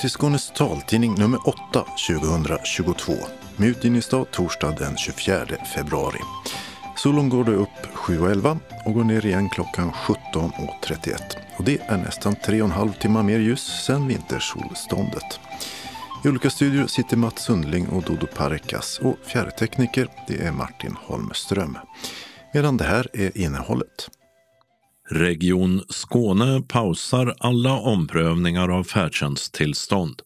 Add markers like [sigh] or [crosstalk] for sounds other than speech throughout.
Till Skånes taltidning nummer 8 2022 med torsdag den 24 februari. Solen går då upp 7.11 och går ner igen klockan 17.31. Och det är nästan 3,5 timmar mer ljus sen vintersolståndet. I olika studior sitter Mats Sundling och Dodo Parkas och fjärrtekniker det är Martin Holmström. Medan det här är innehållet. Region Skåne pausar alla omprövningar av färdtjänsttillstånd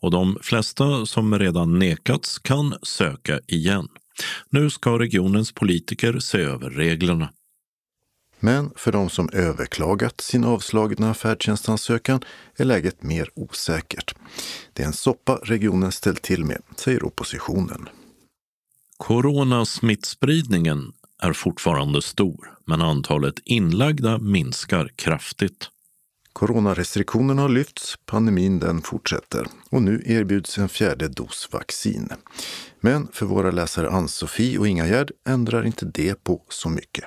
och de flesta som redan nekats kan söka igen. Nu ska regionens politiker se över reglerna. Men för de som överklagat sin avslagna färdtjänstansökan är läget mer osäkert. Det är en soppa regionen ställt till med, säger oppositionen. Coronasmittspridningen är fortfarande stor, men antalet inlagda minskar kraftigt. Coronarestriktionerna har lyfts, pandemin den fortsätter och nu erbjuds en fjärde dos vaccin. Men för våra läsare Ann-Sofie och Ingagärd ändrar inte det på så mycket.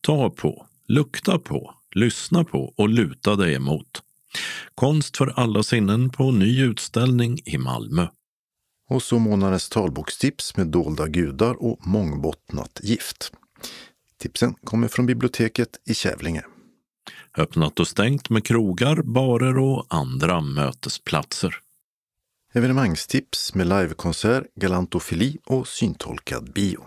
Ta på, lukta på, lyssna på och luta dig emot. Konst för alla sinnen på ny utställning i Malmö. Och så månadens talbokstips med dolda gudar och mångbottnat gift. Tipsen kommer från biblioteket i Kävlinge. Öppnat och stängt med krogar, barer och andra mötesplatser. Evenemangstips med livekonsert, galantofili och syntolkad bio.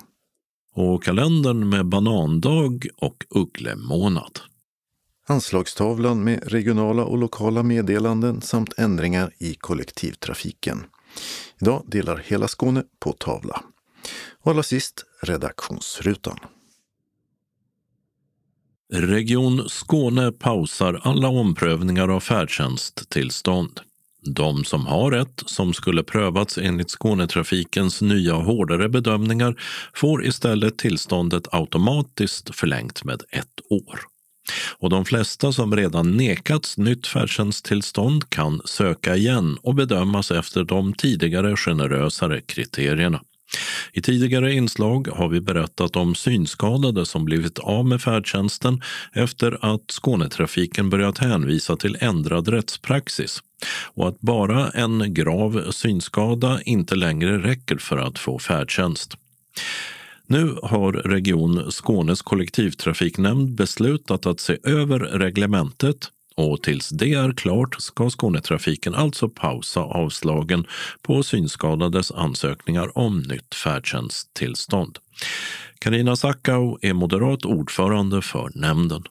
Och kalendern med banandag och ugglemånad. Anslagstavlan med regionala och lokala meddelanden samt ändringar i kollektivtrafiken. Idag delar hela Skåne på tavla. Och allra sist redaktionsrutan. Region Skåne pausar alla omprövningar av färdtjänsttillstånd. De som har ett som skulle prövats enligt Skånetrafikens nya hårdare bedömningar får istället tillståndet automatiskt förlängt med ett år. Och de flesta som redan nekats nytt färdtjänsttillstånd kan söka igen och bedömas efter de tidigare generösare kriterierna. I tidigare inslag har vi berättat om synskadade som blivit av med färdtjänsten efter att Skånetrafiken börjat hänvisa till ändrad rättspraxis och att bara en grav synskada inte längre räcker för att få färdtjänst. Nu har Region Skånes kollektivtrafiknämnd beslutat att se över reglementet och tills det är klart ska Skånetrafiken alltså pausa avslagen på synskadades ansökningar om nytt färdtjänsttillstånd. Karina Sackau är moderat ordförande för nämnden.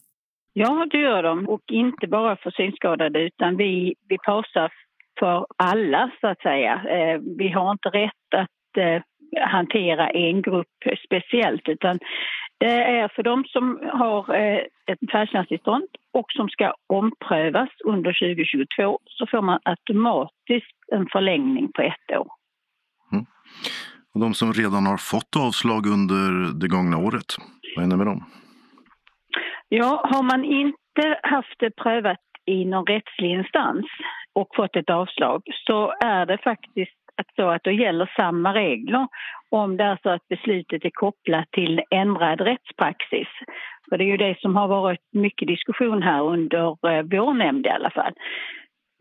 Ja, det gör de. Och inte bara för synskadade utan vi, vi pausar för alla så att säga. Eh, vi har inte rätt att eh, hantera en grupp speciellt utan det är för de som har eh, ett färdtjänsttillstånd och som ska omprövas under 2022 så får man automatiskt en förlängning på ett år. Mm. Och de som redan har fått avslag under det gångna året, vad händer med dem? Ja, har man inte haft det prövat i någon rättslig instans och fått ett avslag så är det faktiskt att, så att då gäller samma regler om det är så att beslutet är kopplat till ändrad rättspraxis. För det är ju det som har varit mycket diskussion här under eh, vår nämnd i alla fall.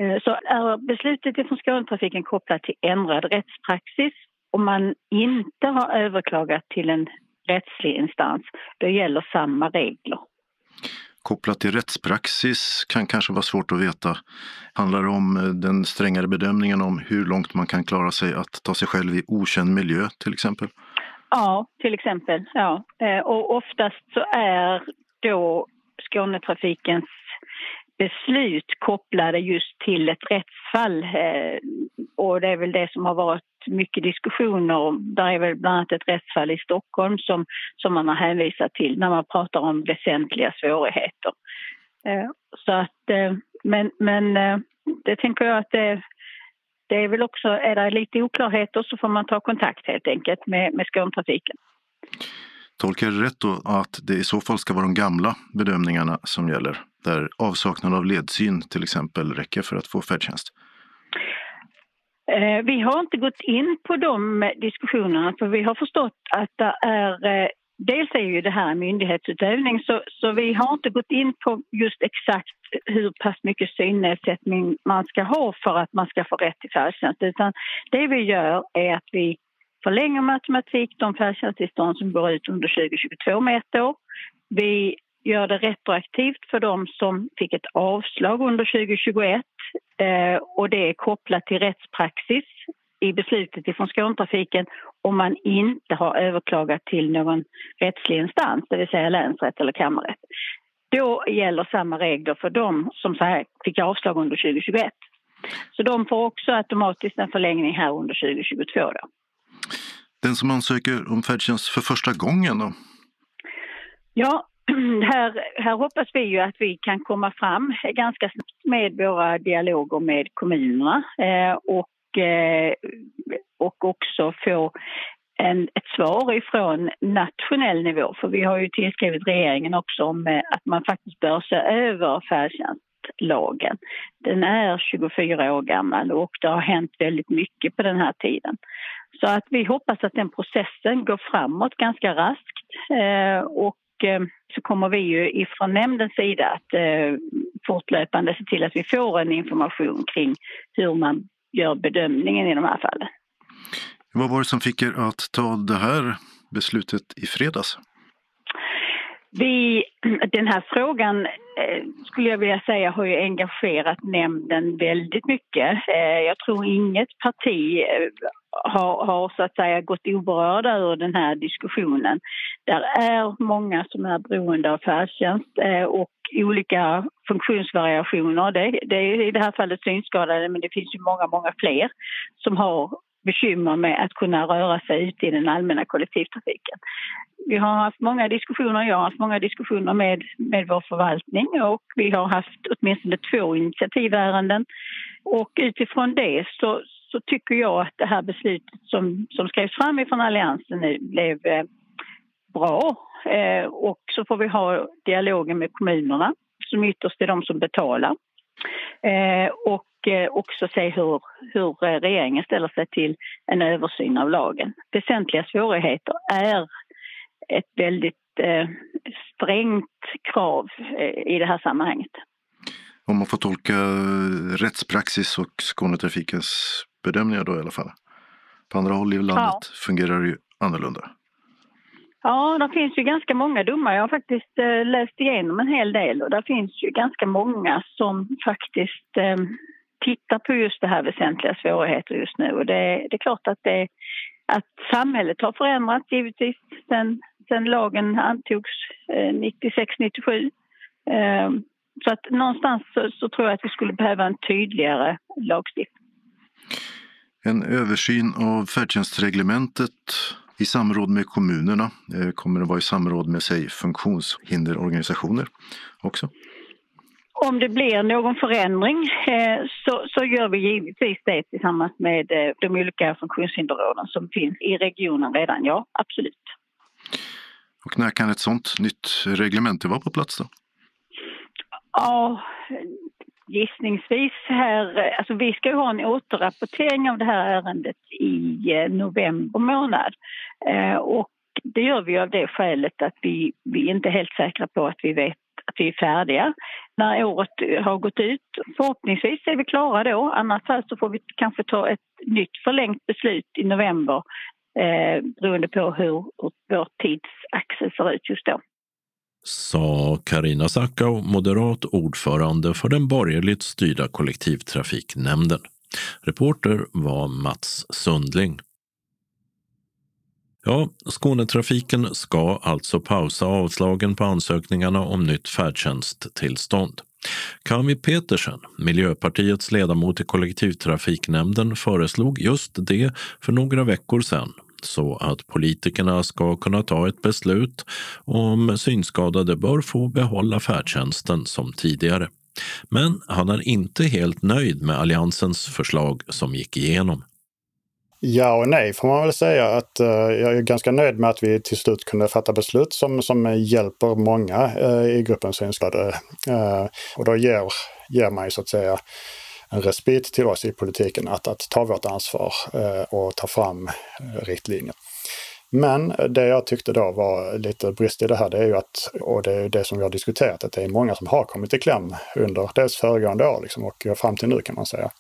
Eh, så är beslutet från Skånetrafiken kopplat till ändrad rättspraxis och man inte har överklagat till en rättslig instans, då gäller samma regler kopplat till rättspraxis kan kanske vara svårt att veta. Handlar det om eh, den strängare bedömningen om hur långt man kan klara sig att ta sig själv i okänd miljö till exempel? Ja, till exempel. Ja. Eh, och oftast så är då Skånetrafikens beslut kopplade just till ett rättsfall. Eh, och det är väl det som har varit mycket diskussioner om. Där är väl bland annat ett rättsfall i Stockholm som, som man har hänvisat till när man pratar om väsentliga svårigheter. Eh, så att, eh, men, men eh, det tänker jag att det, det är väl också, är det lite oklarheter så får man ta kontakt helt enkelt med, med Skånetrafiken. Tolkar jag rätt då att det i så fall ska vara de gamla bedömningarna som gäller? Där avsaknad av ledsyn till exempel räcker för att få färdtjänst? Eh, vi har inte gått in på de diskussionerna för vi har förstått att det är eh, dels är ju det här myndighetsutövning så, så vi har inte gått in på just exakt hur pass mycket synnedsättning man ska ha för att man ska få rätt till färdtjänst utan det vi gör är att vi förlänger matematik de färdtjänsttillstånd som går ut under 2022 med ett år. Vi gör det retroaktivt för de som fick ett avslag under 2021 eh, och det är kopplat till rättspraxis i beslutet ifrån Skånetrafiken om man inte har överklagat till någon rättslig instans, det vill säga länsrätt eller kammarrätt. Då gäller samma regler för dem som så fick avslag under 2021. Så de får också automatiskt en förlängning här under 2022. Då. Den som ansöker om färdtjänst för första gången då? Ja, [clears throat] här, här hoppas vi ju att vi kan komma fram ganska snabbt med våra dialoger med kommunerna eh, och, eh, och också få en, ett svar ifrån nationell nivå. För vi har ju tillskrivit regeringen också om eh, att man faktiskt bör se över färdtjänstlagen. Den är 24 år gammal och det har hänt väldigt mycket på den här tiden. Så att vi hoppas att den processen går framåt ganska raskt och så kommer vi ju ifrån nämndens sida att eh, fortlöpande se till att vi får en information kring hur man gör bedömningen i de här fallen. Vad var det som fick er att ta det här beslutet i fredags? Vi, den här frågan eh, skulle jag vilja säga har ju engagerat nämnden väldigt mycket. Eh, jag tror inget parti eh, har, har så att säga gått oberörda ur den här diskussionen. Där är många som är beroende av färdtjänst eh, och olika funktionsvariationer. Det, det är i det här fallet synskadade men det finns ju många, många fler som har bekymmer med att kunna röra sig ute i den allmänna kollektivtrafiken. Vi har haft många diskussioner, jag har haft många diskussioner med, med vår förvaltning och vi har haft åtminstone två initiativärenden. Och utifrån det så, så tycker jag att det här beslutet som, som skrevs fram ifrån Alliansen nu blev eh, bra. Eh, och så får vi ha dialogen med kommunerna som ytterst är de som betalar. Eh, och Eh, också se hur, hur eh, regeringen ställer sig till en översyn av lagen. Väsentliga svårigheter är ett väldigt eh, strängt krav eh, i det här sammanhanget. Om man får tolka eh, rättspraxis och Skånetrafikens bedömningar då i alla fall. På andra håll i landet ja. fungerar det ju annorlunda. Ja, det finns ju ganska många domar. Jag har faktiskt eh, läst igenom en hel del och det finns ju ganska många som faktiskt eh, tittar på just det här väsentliga svårigheter just nu. Och det, det är klart att, det, att samhället har förändrats givetvis sen, sen lagen antogs eh, 96-97. Eh, så att någonstans så, så, tror jag att vi skulle behöva en tydligare lagstiftning. En översyn av färdtjänstreglementet i samråd med kommunerna. Eh, kommer det vara i samråd med sig funktionshinderorganisationer också? Om det blir någon förändring eh, så, så gör vi givetvis det tillsammans med eh, de olika funktionshinderråden som finns i regionen redan, ja absolut. Och när kan ett sådant nytt reglemente vara på plats då? Ja, gissningsvis här, alltså vi ska ha en återrapportering av det här ärendet i eh, november månad. Eh, och det gör vi av det skälet att vi, vi är inte helt säkra på att vi vet att vi är färdiga när året har gått ut. Förhoppningsvis är vi klara då, annars så får vi kanske ta ett nytt förlängt beslut i november eh, beroende på hur, hur vår tidsaxel ser ut just då. Sa Karina Sackau, moderat ordförande för den borgerligt styrda kollektivtrafiknämnden. Reporter var Mats Sundling. Ja, Skånetrafiken ska alltså pausa avslagen på ansökningarna om nytt färdtjänsttillstånd. Kami Petersen, Miljöpartiets ledamot i kollektivtrafiknämnden, föreslog just det för några veckor sedan så att politikerna ska kunna ta ett beslut om synskadade bör få behålla färdtjänsten som tidigare. Men han är inte helt nöjd med Alliansens förslag som gick igenom. Ja och nej får man väl säga att uh, jag är ganska nöjd med att vi till slut kunde fatta beslut som, som hjälper många uh, i gruppen synskadade. Uh, och då ger, ger man ju så att säga en respit till oss i politiken att, att ta vårt ansvar eh, och ta fram eh, riktlinjer. Men det jag tyckte då var lite brist i det här, det är ju att, och det är det som vi har diskuterat, att det är många som har kommit i kläm under dels föregående år liksom, och fram till nu kan man säga.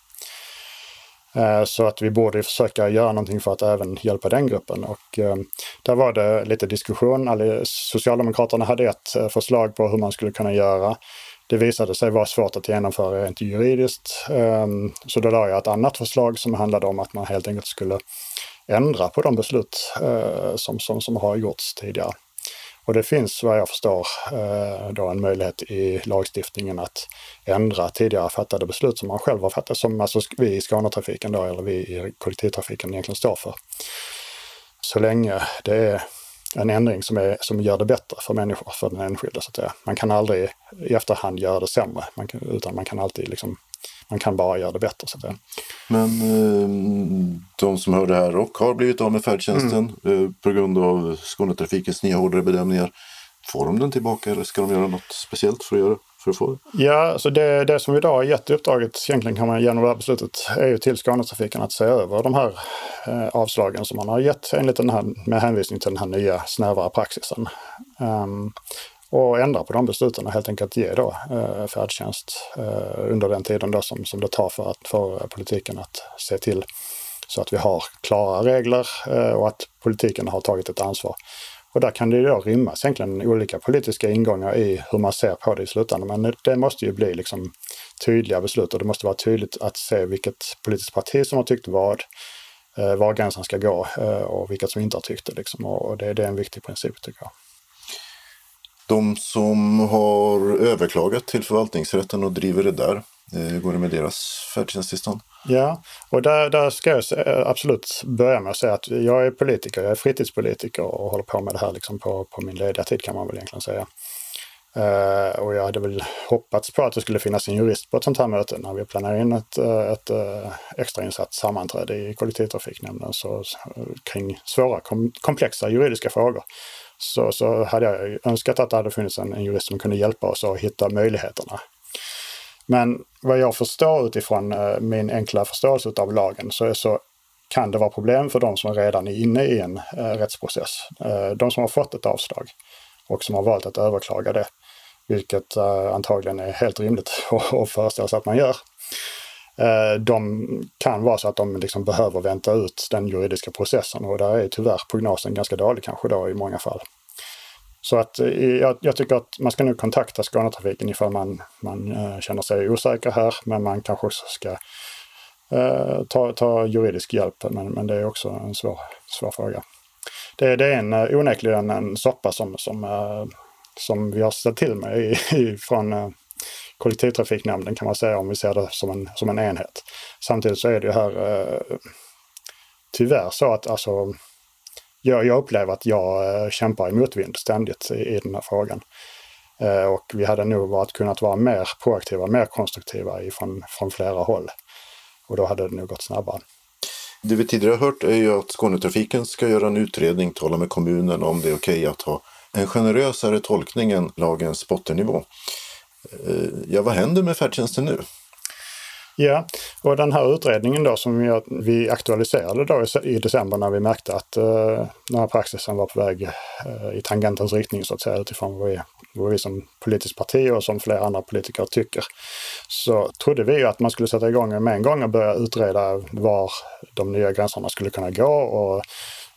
Eh, så att vi borde försöka göra någonting för att även hjälpa den gruppen. Och där var det lite diskussion. Socialdemokraterna hade ett förslag på hur man skulle kunna göra. Det visade sig vara svårt att genomföra rent juridiskt. Ehm, så då la jag ett annat förslag som handlade om att man helt enkelt skulle ändra på de beslut eh, som, som, som har gjorts tidigare. Och det finns vad jag förstår eh, då en möjlighet i lagstiftningen att ändra tidigare fattade beslut som man själv har fattat, som alltså vi i Skånetrafiken då, eller vi i kollektivtrafiken egentligen står för. Så länge det är en ändring som, är, som gör det bättre för människor, för den enskilde. Så att säga. Man kan aldrig i efterhand göra det sämre, man kan, utan man kan alltid liksom man kan bara göra det bättre. Så att säga. Men eh, de som hör det här och har blivit av med färdtjänsten mm. eh, på grund av Skånetrafikens nya hårdare bedömningar. Får de den tillbaka eller ska de göra något speciellt för att göra för att få? Ja, så det, det som vi idag har gett uppdraget egentligen kan man genom det här beslutet är ju till Skånetrafiken att se över de här eh, avslagen som man har gett enligt den här, med hänvisning till den här nya snävare praxisen. Um, och ändra på de besluten och helt enkelt ge då eh, färdtjänst eh, under den tiden då som, som det tar för att för politiken att se till så att vi har klara regler eh, och att politiken har tagit ett ansvar. Och där kan det ju då rymmas egentligen olika politiska ingångar i hur man ser på det i slutändan. Men det måste ju bli liksom tydliga beslut och det måste vara tydligt att se vilket politiskt parti som har tyckt vad, eh, var gränsen ska gå eh, och vilka som inte har tyckt det. Liksom. Och det, det är en viktig princip tycker jag. De som har överklagat till förvaltningsrätten och driver det där, eh, hur går det med deras färdtjänsttillstånd? Ja, och där, där ska jag eh, absolut börja med att säga att jag är politiker, jag är fritidspolitiker och håller på med det här liksom på, på min lediga tid kan man väl egentligen säga. Uh, och jag hade väl hoppats på att det skulle finnas en jurist på ett sånt här möte när vi planerar in ett, eh, ett, ett extrainsatt sammanträde i kollektivtrafiknämnden så, kring svåra kom, komplexa juridiska frågor så, så hade jag önskat att det hade funnits en, en jurist som kunde hjälpa oss att hitta möjligheterna. Men vad jag förstår utifrån eh, min enkla förståelse av lagen så, så kan det vara problem för de som redan är inne i en eh, rättsprocess. Eh, de som har fått ett avslag och som har valt att överklaga det, vilket antagligen är helt rimligt [laughs] att föreställa sig att man gör. De kan vara så att de liksom behöver vänta ut den juridiska processen och där är tyvärr prognosen ganska dålig kanske då i många fall. Så att eh, jag, jag tycker att man ska nu kontakta Skånetrafiken ifall man, man eh, känner sig osäker här, men man kanske också ska eh, ta, ta juridisk hjälp. Men, men det är också en svår, svår fråga. Det, det är en, eh, onekligen en soppa som, som, eh, som vi har ställt till med i, [laughs] i, från kollektivtrafiknämnden kan man säga om vi ser det som en, som en enhet. Samtidigt så är det ju här eh, tyvärr så att alltså, jag, jag upplever att jag eh, kämpar i motvind ständigt i, i den här frågan. Eh, och vi hade nog varit, kunnat vara mer proaktiva, mer konstruktiva ifrån, från flera håll. Och då hade det nog gått snabbare. Det vi tidigare har hört är ju att Skånetrafiken ska göra en utredning, tala med kommunen om det är okej okay att ha en generösare tolkning än lagens bottennivå. Eh, ja, vad händer med färdtjänsten nu? Ja, och den här utredningen då som vi, aktualiserade då i, december när vi märkte att eh, den här praxisen var på väg eh, i tangentens riktning så att säga utifrån vad vi, vad vi som politiskt parti och som flera andra politiker tycker. Så trodde vi ju att man skulle sätta igång med en gång och börja utreda var de nya gränserna skulle kunna gå och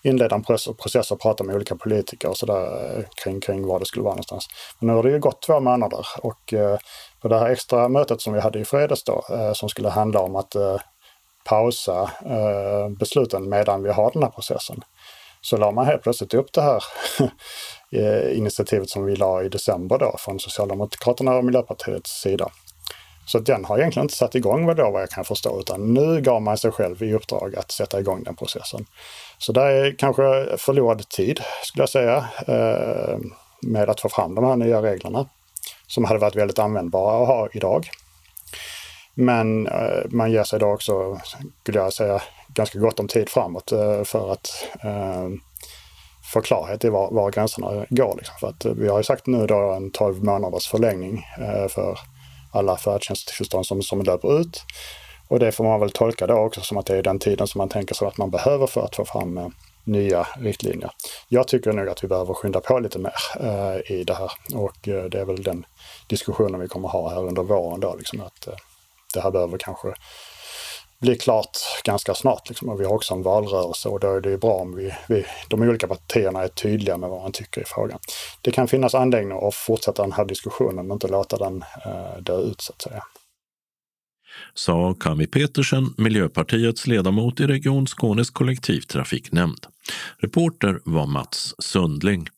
inleda en process och prata med olika politiker och sådär eh, kring, kring var det skulle vara någonstans. Men nu har det ju gått två månader och eh, på det här extra mötet som vi hade i fredags då, eh, som skulle handla om att eh, pausa eh, besluten medan vi har den här processen, så la man helt plötsligt upp det här [laughs] initiativet som vi la i december då från Socialdemokraterna och Miljöpartiets sida. Så den har egentligen inte satt igång vad, då, vad jag kan förstå, utan nu gav man sig själv i uppdrag att sätta igång den processen. Så det är kanske förlorad tid, skulle jag säga, med att få fram de här nya reglerna som hade varit väldigt användbara att ha idag. Men eh, man ger sig då också, skulle jag säga, ganska gott om tid framåt eh, för att eh, få klarhet i var, var gränserna går. Liksom. För att eh, vi har ju sagt nu då en 12 månaders förlängning eh, för alla färdtjänsttillstånd som, som löper ut. Och det får man väl tolka då också som att det är den tiden som man tänker sig att man behöver för att få fram eh, nya riktlinjer. Jag tycker nog att vi behöver skynda på lite mer eh, i det här och eh, det är väl den diskussionen vi kommer ha här under våren då, liksom att eh, det här behöver kanske bli klart ganska snart. Liksom. Och vi har också en valrörelse och då är det bra om vi, vi, de olika partierna är tydliga med vad man tycker i frågan. Det kan finnas anledning att fortsätta den här diskussionen men inte låta den eh, dö ut så att säga. Sa Kami Petersen, Miljöpartiets ledamot i Region Skånes kollektivtrafiknämnd. Reporter var Mats Sundling.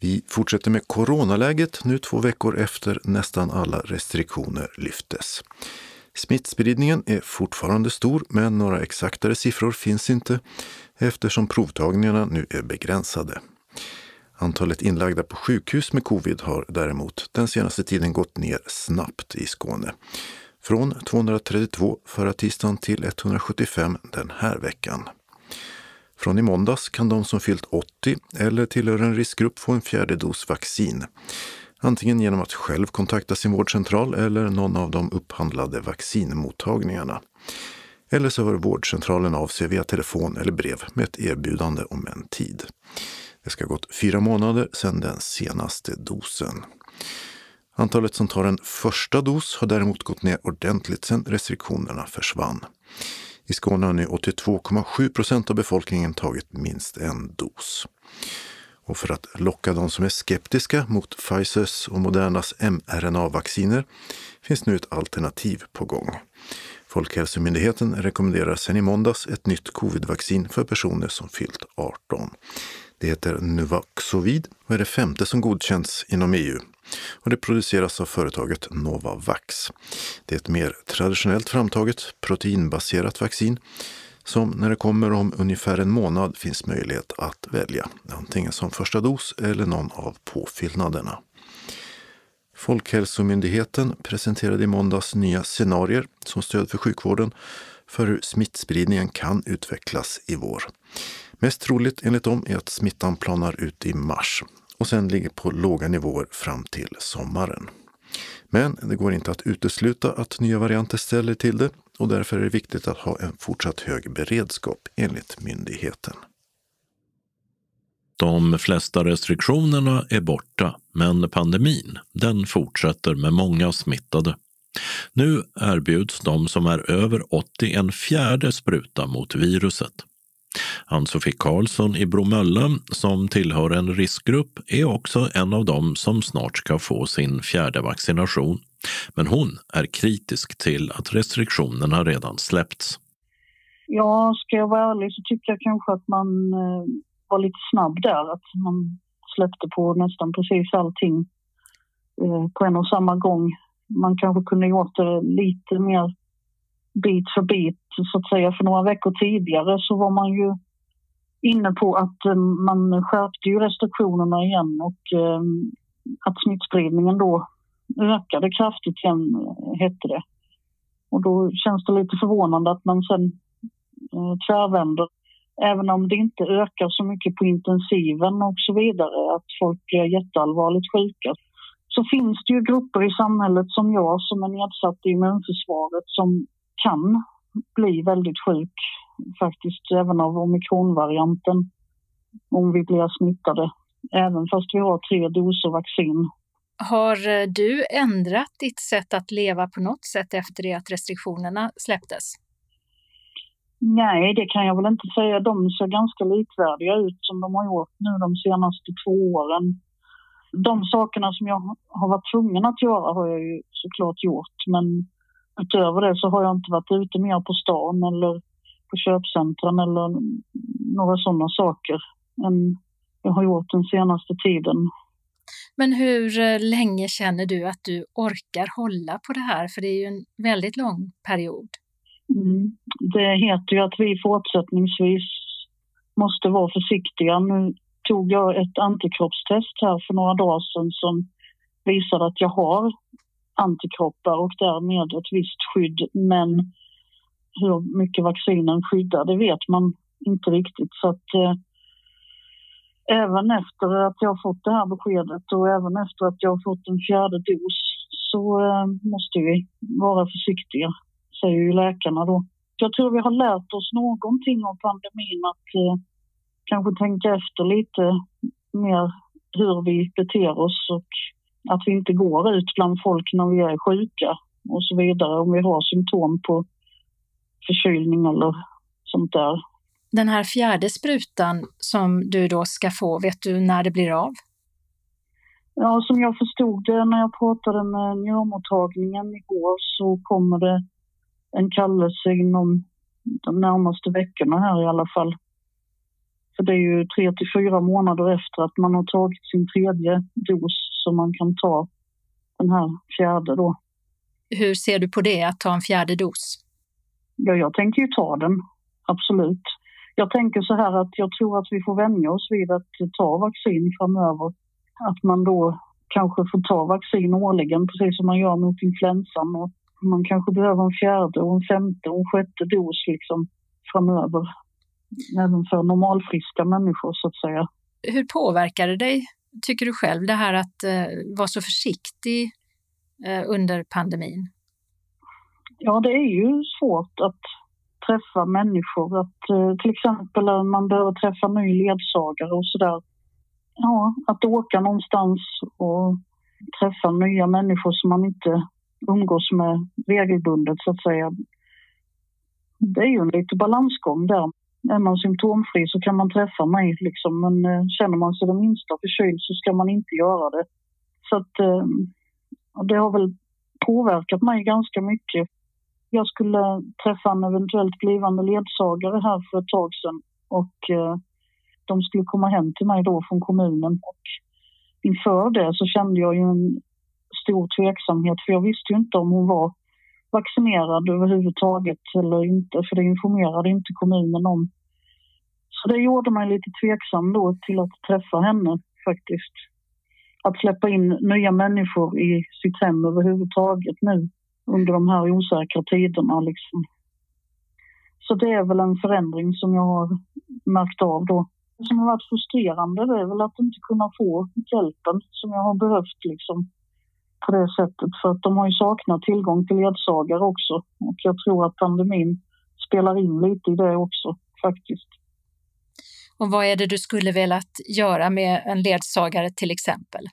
Vi fortsätter med coronaläget nu två veckor efter nästan alla restriktioner lyftes. Smittspridningen är fortfarande stor, men några exaktare siffror finns inte eftersom provtagningarna nu är begränsade. Antalet inlagda på sjukhus med covid har däremot den senaste tiden gått ner snabbt i Skåne. Från 232 förra tisdagen till 175 den här veckan. Från i måndags kan de som fyllt 80 eller tillhör en riskgrupp få en fjärde dos vaccin. Antingen genom att själv kontakta sin vårdcentral eller någon av de upphandlade vaccinmottagningarna. Eller så hör vårdcentralen av sig via telefon eller brev med ett erbjudande om en tid. Det ska ha gått fyra månader sedan den senaste dosen. Antalet som tar en första dos har däremot gått ner ordentligt sedan restriktionerna försvann. I Skåne har nu 82,7 procent av befolkningen tagit minst en dos. Och för att locka de som är skeptiska mot Pfizers och Modernas mRNA-vacciner finns nu ett alternativ på gång. Folkhälsomyndigheten rekommenderar sedan i måndags ett nytt covidvaccin för personer som fyllt 18. Det heter Nuvaxovid och är det femte som godkänts inom EU. Och det produceras av företaget Novavax. Det är ett mer traditionellt framtaget proteinbaserat vaccin som när det kommer om ungefär en månad finns möjlighet att välja, antingen som första dos eller någon av påfyllnaderna. Folkhälsomyndigheten presenterade i måndags nya scenarier som stöd för sjukvården för hur smittspridningen kan utvecklas i vår. Mest troligt enligt dem är att smittan planar ut i mars och sen ligger på låga nivåer fram till sommaren. Men det går inte att utesluta att nya varianter ställer till det och därför är det viktigt att ha en fortsatt hög beredskap enligt myndigheten. De flesta restriktionerna är borta, men pandemin den fortsätter med många smittade. Nu erbjuds de som är över 80 en fjärde spruta mot viruset. Ann-Sofie Karlsson i Bromölla, som tillhör en riskgrupp, är också en av dem som snart ska få sin fjärde vaccination. Men hon är kritisk till att restriktionerna redan släppts. Ja, ska jag vara ärlig så tycker jag kanske att man eh, var lite snabb där. Att man släppte på nästan precis allting eh, på en och samma gång. Man kanske kunde gjort det lite mer bit för bit så att säga. För några veckor tidigare så var man ju inne på att eh, man skärpte ju restriktionerna igen och eh, att smittspridningen då ökade kraftigt igen, eh, hette det. Och då känns det lite förvånande att man sen tvärvänder. Även om det inte ökar så mycket på intensiven och så vidare, att folk blir jätteallvarligt sjuka, så finns det ju grupper i samhället som jag som är nedsatt i immunförsvaret som kan bli väldigt sjuk faktiskt även av omikronvarianten om vi blir smittade, även fast vi har tre doser vaccin. Har eh, du ändrat ditt sätt att leva på något sätt efter det att restriktionerna släpptes? Nej, det kan jag väl inte säga. De ser ganska likvärdiga ut som de har gjort nu de senaste två åren. De sakerna som jag har varit tvungen att göra har jag ju såklart gjort, men utöver det så har jag inte varit ute mer på stan eller på köpcentren eller några sådana saker än jag har gjort den senaste tiden. Men hur eh, länge känner du att du orkar hålla på det här? För det är ju en väldigt lång period. Mm. Det heter ju att vi fortsättningsvis måste vara försiktiga. Nu tog jag ett antikroppstest här för några dagar sedan som visade att jag har antikroppar och därmed ett visst skydd. Men hur mycket vaccinen skyddar, det vet man inte riktigt. Så att, eh, även efter att jag fått det här beskedet och även efter att jag fått en fjärde dos så eh, måste vi vara försiktiga, säger ju läkarna då. Jag tror vi har lärt oss någonting av pandemin att eh, kanske tänka efter lite mer hur vi beter oss och att vi inte går ut bland folk när vi är sjuka och så vidare om vi har symptom på förkylning eller sånt där. Den här fjärde sprutan som du då ska få, vet du när det blir av? Ja, som jag förstod det när jag pratade med njurmottagningen igår så kommer det en kallelse inom de närmaste veckorna här i alla fall. För det är ju tre till fyra månader efter att man har tagit sin tredje dos som man kan ta den här fjärde då. Hur ser du på det, att ta en fjärde dos? Ja, jag tänker ju ta den, absolut. Jag tänker så här att jag tror att vi får vänja oss vid att ta vaccin framöver. Att man då kanske får ta vaccin årligen, precis som man gör mot influensan. Och man kanske behöver en fjärde och en femte och en sjätte dos liksom framöver. Även för normalfriska människor så att säga. Hur påverkar det dig, tycker du själv, det här att eh, vara så försiktig eh, under pandemin? Ja, det är ju svårt att träffa människor. Att, eh, till exempel att man behöver träffa ny ledsagare och sådär. Ja, att åka någonstans och träffa nya människor som man inte umgås med regelbundet så att säga. Det är ju en lite balansgång där. Är man symptomfri så kan man träffa mig liksom, men eh, känner man sig det minsta förkyld så ska man inte göra det. Så att eh, det har väl påverkat mig ganska mycket. Jag skulle träffa en eventuellt blivande ledsagare här för ett tag sedan och eh, de skulle komma hem till mig då från kommunen och inför det så kände jag ju en stor tveksamhet för jag visste ju inte om hon var vaccinerad överhuvudtaget eller inte för det informerade inte kommunen om. Så det gjorde mig lite tveksam då till att träffa henne faktiskt. Att släppa in nya människor i sitt hem överhuvudtaget nu under de här osäkra tiderna liksom. Så det är väl en förändring som jag har märkt av då. Det som har varit frustrerande det är väl att inte kunna få hjälpen som jag har behövt liksom på det sättet. För att de har ju saknat tillgång till ledsagare också. Och jag tror att pandemin spelar in lite i det också faktiskt. Och vad är det du skulle velat göra med en ledsagare till exempel?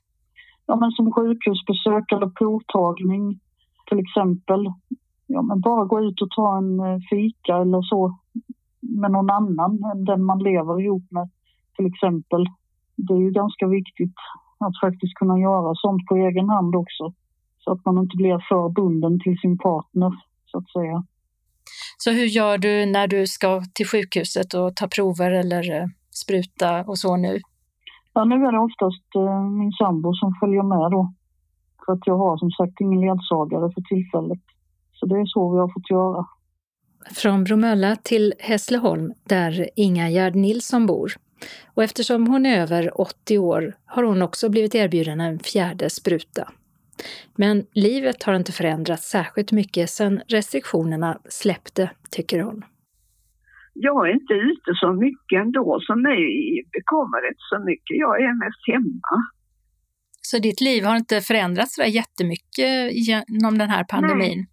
Ja, men som sjukhusbesök eller provtagning till exempel. Ja, men bara gå ut och ta en eh, fika eller så med någon annan än den man lever ihop med till exempel. Det är ju ganska viktigt att faktiskt kunna göra sånt på egen hand också. Så att man inte blir för bunden till sin partner, så att säga. Så hur gör du när du ska till sjukhuset och ta prover eller eh, spruta och så nu? Ja, nu är det oftast eh, min sambo som följer med då. För att jag har som sagt ingen ledsagare för tillfället. Så det är så vi har fått göra. Från Bromölla till Hässleholm, där Inga Gerd Nilsson bor. Och eftersom hon är över 80 år har hon också blivit erbjuden en fjärde spruta. Men livet har inte förändrats särskilt mycket sedan restriktionerna släppte, tycker hon. Jag är inte ute så mycket ändå, så mig bekommer inte så mycket. Jag är mest hemma. Så ditt liv har inte förändrats så jättemycket genom den här pandemin?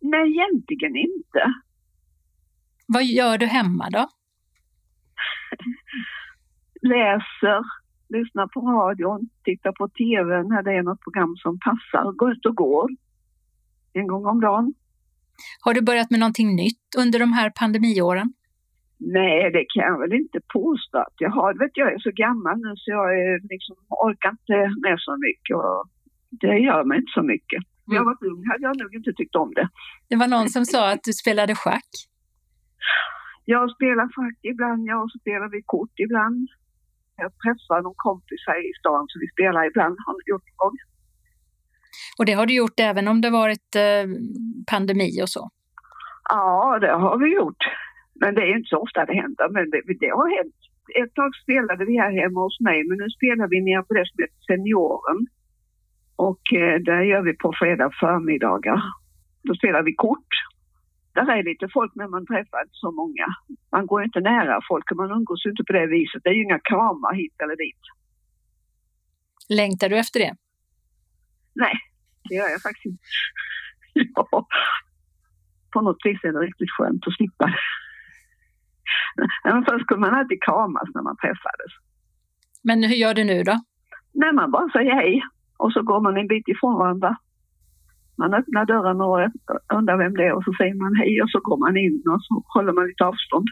Nej, Nej egentligen inte. Vad gör du hemma då? läser, lyssnar på radion, tittar på TV när det är något program som passar, går ut och går en gång om dagen. Har du börjat med någonting nytt under de här pandemiåren? Nej, det kan jag väl inte påstå att jag har. Vet, jag är så gammal nu så jag är, liksom, orkar inte med så mycket och det gör mig inte så mycket. När jag var ung hade jag nog inte tyckt om det. Det var någon som sa att du spelade schack? Jag spelar schack ibland, ja, och så spelar vi kort ibland. Jag träffar någon kompis här i stan så vi spelar ibland, har gjort en gång. Och det har du gjort även om det varit eh, pandemi och så? Ja, det har vi gjort. Men det är inte så ofta det händer, men det, det har hänt. Ett tag spelade vi här hemma hos mig, men nu spelar vi nere på det som heter Senioren. Och eh, där gör vi på fredag förmiddagar. Då spelar vi kort där är lite folk men man träffar inte så många. Man går inte nära folk och man umgås inte på det viset. Det är ju inga kramar hit eller dit. Längtar du efter det? Nej, det gör jag faktiskt inte. [laughs] ja. på något vis är det riktigt skönt att slippa det. Men först skulle man alltid kramas när man träffades. Men hur gör du nu då? Nej, man bara säger hej och så går man en bit ifrån varandra. Man öppnar dörren och undrar vem det är och så säger man hej och så går man in och så håller man lite avstånd.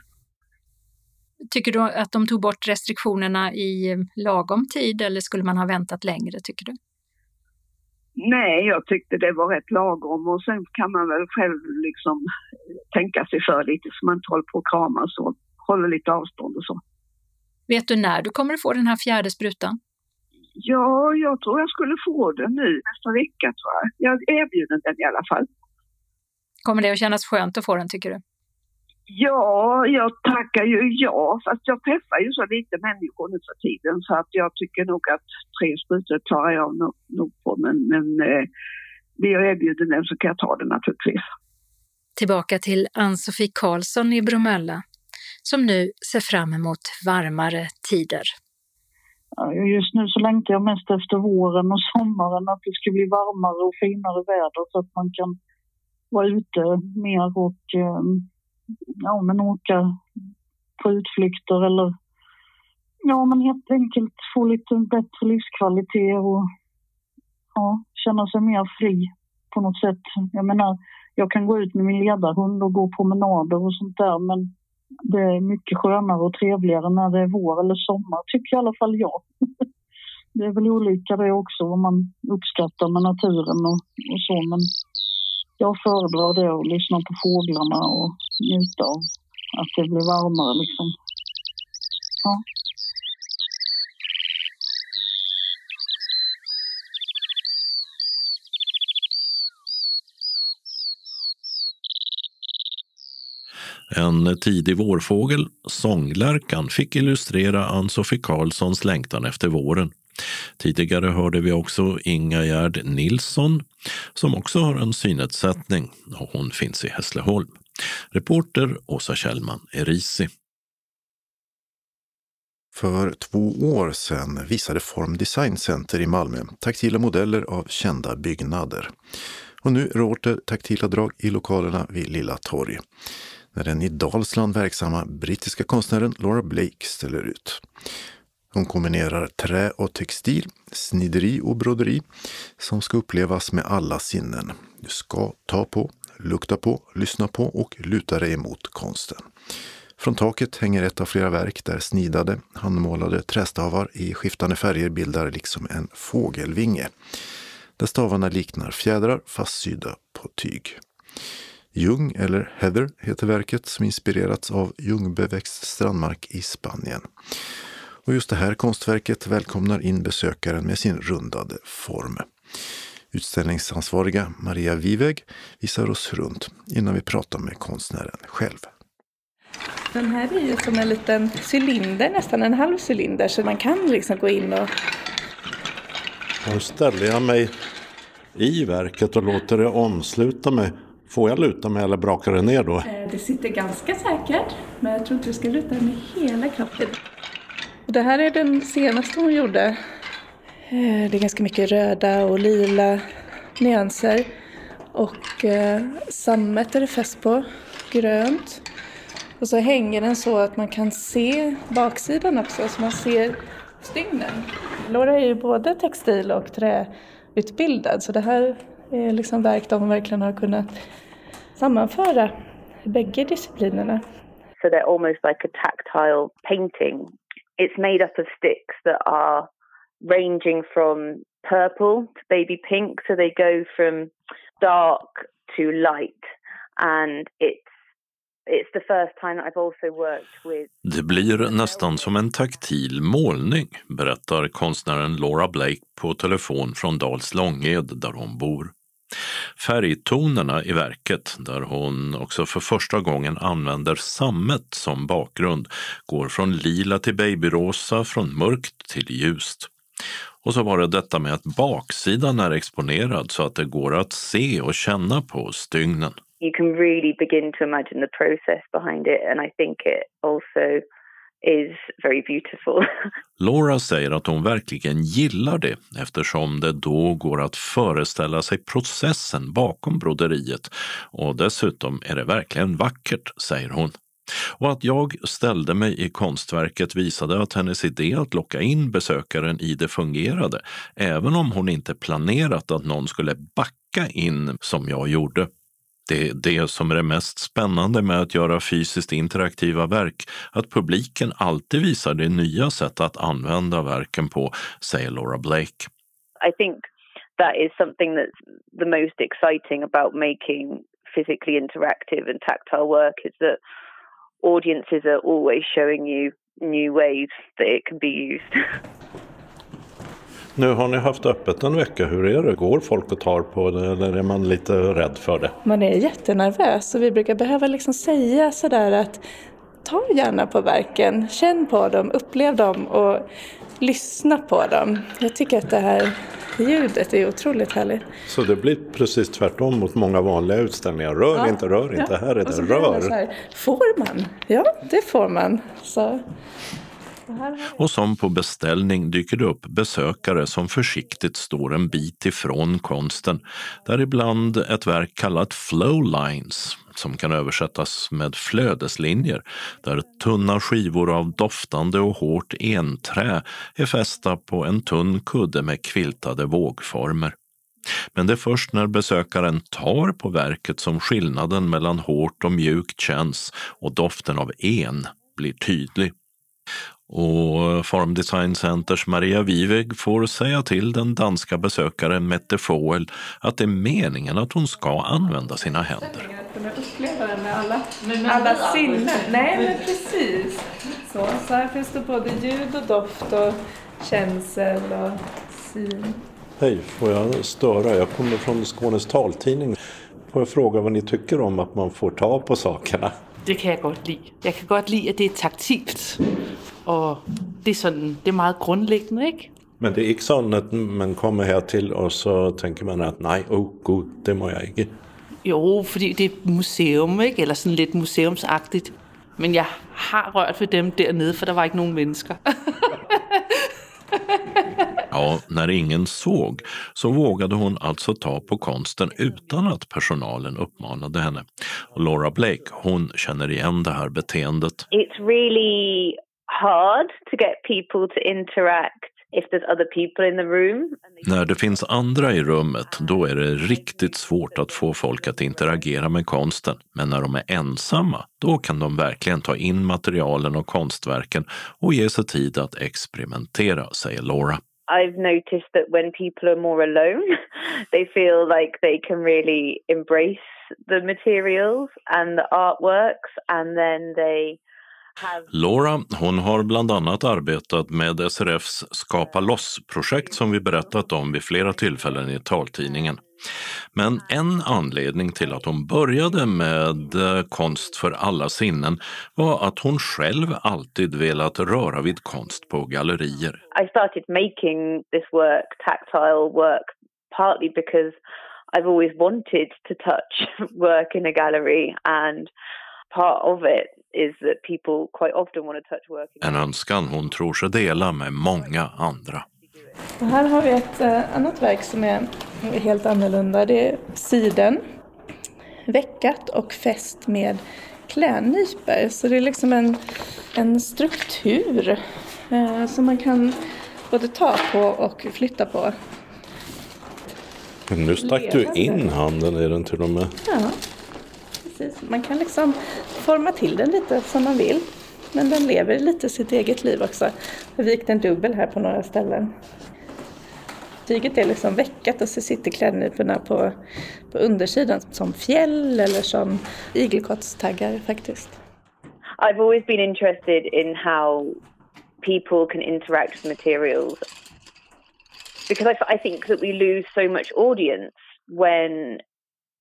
Tycker du att de tog bort restriktionerna i lagom tid eller skulle man ha väntat längre, tycker du? Nej, jag tyckte det var rätt lagom och sen kan man väl själv liksom tänka sig för lite så man inte håller på att kramas och håller lite avstånd och så. Vet du när du kommer att få den här fjärde sprutan? Ja, jag tror jag skulle få den nu nästa vecka tror jag. Jag erbjuder den i alla fall. Kommer det att kännas skönt att få den tycker du? Ja, jag tackar ju ja, fast jag träffar ju så lite människor nu för tiden så att jag tycker nog att tre sprutor tar jag nog, nog på. Men, men eh, blir jag erbjuden den så kan jag ta den naturligtvis. Tillbaka till Ann-Sofie Karlsson i Bromölla som nu ser fram emot varmare tider. Just nu så längtar jag mest efter våren och sommaren, att det ska bli varmare och finare väder så att man kan vara ute mer och ehm, ja, men åka på utflykter eller ja, men helt enkelt få lite bättre livskvalitet och ja, känna sig mer fri på något sätt. Jag menar, jag kan gå ut med min ledarhund och gå promenader och sånt där, men det är mycket skönare och trevligare när det är vår eller sommar, tycker i alla fall jag. [laughs] Det är väl olika det också, vad man uppskattar med naturen och, och så, men jag föredrar det att lyssna på fåglarna och njuta av att det blir varmare liksom. Ja. En tidig vårfågel, sånglärkan, fick illustrera Ann-Sofie Karlssons längtan efter våren. Tidigare hörde vi också Inga Gerd Nilsson som också har en synnedsättning och hon finns i Hässleholm. Reporter Åsa Kjellman Erisi. För två år sedan visade Form Design Center i Malmö taktila modeller av kända byggnader. Och nu råder taktila drag i lokalerna vid Lilla Torg när den i Dalsland verksamma brittiska konstnären Laura Blake ställer ut. Hon kombinerar trä och textil, snideri och broderi som ska upplevas med alla sinnen. Du ska ta på, lukta på, lyssna på och luta dig emot konsten. Från taket hänger ett av flera verk där snidade, handmålade trästavar i skiftande färger bildar liksom en fågelvinge. Där stavarna liknar fjädrar fastsydda på tyg. Ljung, eller Heather, heter verket som inspirerats av ljungbeväxt strandmark i Spanien. Och just det här konstverket välkomnar in besökaren med sin rundade form. Utställningsansvariga Maria Viveg visar oss runt innan vi pratar med konstnären själv. Den här är ju som en liten cylinder, nästan en halv cylinder, så man kan liksom gå in och... Nu ställer jag mig i verket och låter det omsluta mig. Får jag luta mig eller brakar det ner då? Eh, det sitter ganska säkert, men jag tror inte du ska luta med hela kroppen. Det här är den senaste hon gjorde. Eh, det är ganska mycket röda och lila nyanser. Och eh, sammet är det fäst på, grönt. Och så hänger den så att man kan se baksidan också, så man ser stygnen. Laura är ju både textil och träutbildad, så det här är liksom verk hon verkligen har kunnat sammanföra bägge disciplinerna. So they're almost like a tactile painting It's made up of sticks that are ranging from purple to baby pink, so they go from dark to light, and it's It's the first time I've also worked with... Det blir nästan som en taktil målning, berättar konstnären Laura Blake på telefon från Dals Långed där hon bor. Färgtonerna i verket, där hon också för första gången använder sammet som bakgrund, går från lila till babyrosa, från mörkt till ljust. Och så var det detta med att baksidan är exponerad så att det går att se och känna på stygnen. You can really begin to imagine the process behind it and I think it also is very beautiful. [laughs] Laura säger att hon verkligen gillar det eftersom det då går att föreställa sig processen bakom broderiet och dessutom är det verkligen vackert, säger hon. Och att jag ställde mig i konstverket visade att hennes idé att locka in besökaren i det fungerade, även om hon inte planerat att någon skulle backa in som jag gjorde. Det är det som är det mest spännande med att göra fysiskt interaktiva verk, att publiken alltid visar det nya sätt att använda verken på, säger Laura Blake. I think that is something that's the most exciting about making physically interactive and tactile work is that audiences are always showing you new ways that it can be used. [laughs] Nu har ni haft öppet en vecka. Hur är det? Går folk och tar på det eller är man lite rädd för det? Man är jättenervös och vi brukar behöva liksom säga sådär att ta gärna på verken, känn på dem, upplev dem och lyssna på dem. Jag tycker att det här ljudet är otroligt härligt. Så det blir precis tvärtom mot många vanliga utställningar. Rör ja. inte, rör inte, ja. här är det rör. Här, får man? Ja, det får man. Så. Och som på beställning dyker det upp besökare som försiktigt står en bit ifrån konsten, däribland ett verk kallat Flowlines som kan översättas med flödeslinjer, där tunna skivor av doftande och hårt enträ är fästa på en tunn kudde med kviltade vågformer. Men det är först när besökaren tar på verket som skillnaden mellan hårt och mjukt känns och doften av en blir tydlig. Och Farm Design Centers Maria Viveg får säga till den danska besökaren Mette Foel att det är meningen att hon ska använda sina händer. Kunna uppleva det med alla, med alla sinnen. Nej, men precis. Så, så här finns det både ljud och doft och känsel och syn. Hej, får jag störa? Jag kommer från Skånes taltidning. Får jag fråga vad ni tycker om att man får ta på sakerna? Det kan jag gott lide. Jag kan gott lide att det är taktilt. Och det är, sådan, det är meget grundlæggende, ikke? Men det är inte så att man kommer här till och så tänker man att nej, oh gud, det må jag inte. Jo, fordi det är ett museum, ikke? eller sådan lite museumsagtigt. Men jag har rört för dem där nere, för det var inte någon människor. [laughs] Ja, när ingen såg så vågade hon alltså ta på konsten utan att personalen uppmanade henne. Och Laura Blake, hon känner igen det här beteendet. It's really hard to get people to interact if there's other people in the room. När det finns andra i rummet, då är det riktigt svårt att få folk att interagera med konsten. Men när de är ensamma, då kan de verkligen ta in materialen och konstverken och ge sig tid att experimentera, säger Laura. I've noticed that when people are more alone, [laughs] they feel like they can really embrace the materials and the artworks and then they Laura hon har bland annat arbetat med SRFs Skapa loss-projekt som vi berättat om vid flera tillfällen i taltidningen. Men en anledning till att hon började med eh, konst för alla sinnen var att hon själv alltid velat röra vid konst på gallerier. I started making this work, tactile work, partly because I've always wanted to touch [laughs] work in a gallery and part of it is that people quite often want to touch work. En önskan hon tror sig dela med många andra. Och här har vi ett uh, annat verk som är helt annorlunda. Det är siden, veckat och fäst med klädnypor. Så det är liksom en, en struktur uh, som man kan både ta på och flytta på. nu stack du in handen i den till och med. Ja, precis. Man kan liksom forma till den lite som man vill. Men den lever lite sitt eget liv också. Jag har vikt en dubbel här på några ställen. Tyget är liksom veckat och så sitter klädnyporna på, på undersidan som fjäll eller som igelkottstaggar faktiskt. I've always been interested in how people can interact with materials because I, I think that we lose so much audience when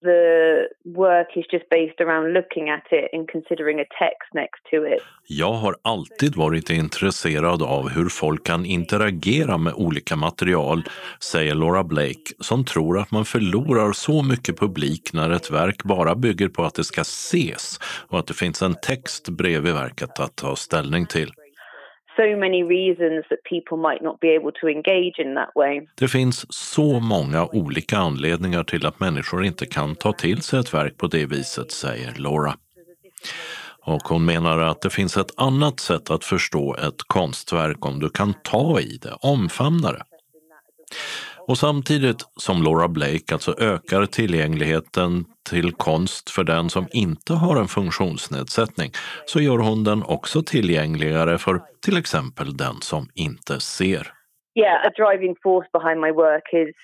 the work is just based around looking at it and considering a text next to it. Jag har alltid varit intresserad av hur folk kan interagera med olika material, säger Laura Blake, som tror att man förlorar så mycket publik när ett verk bara bygger på att det ska ses och att det finns en text bredvid verket att ta ställning till so many reasons that people might not be able to engage in that way. Det finns så många olika anledningar till att människor inte kan ta till sig ett verk på det viset, säger Laura. Och hon menar att det finns ett annat sätt att förstå ett konstverk om du kan ta i det, omfamna det. Och samtidigt som Laura Blake alltså ökar tillgängligheten till konst för den som inte har en funktionsnedsättning så gör hon den också tillgängligare för till exempel den som inte ser. Yeah, a driving force behind my work is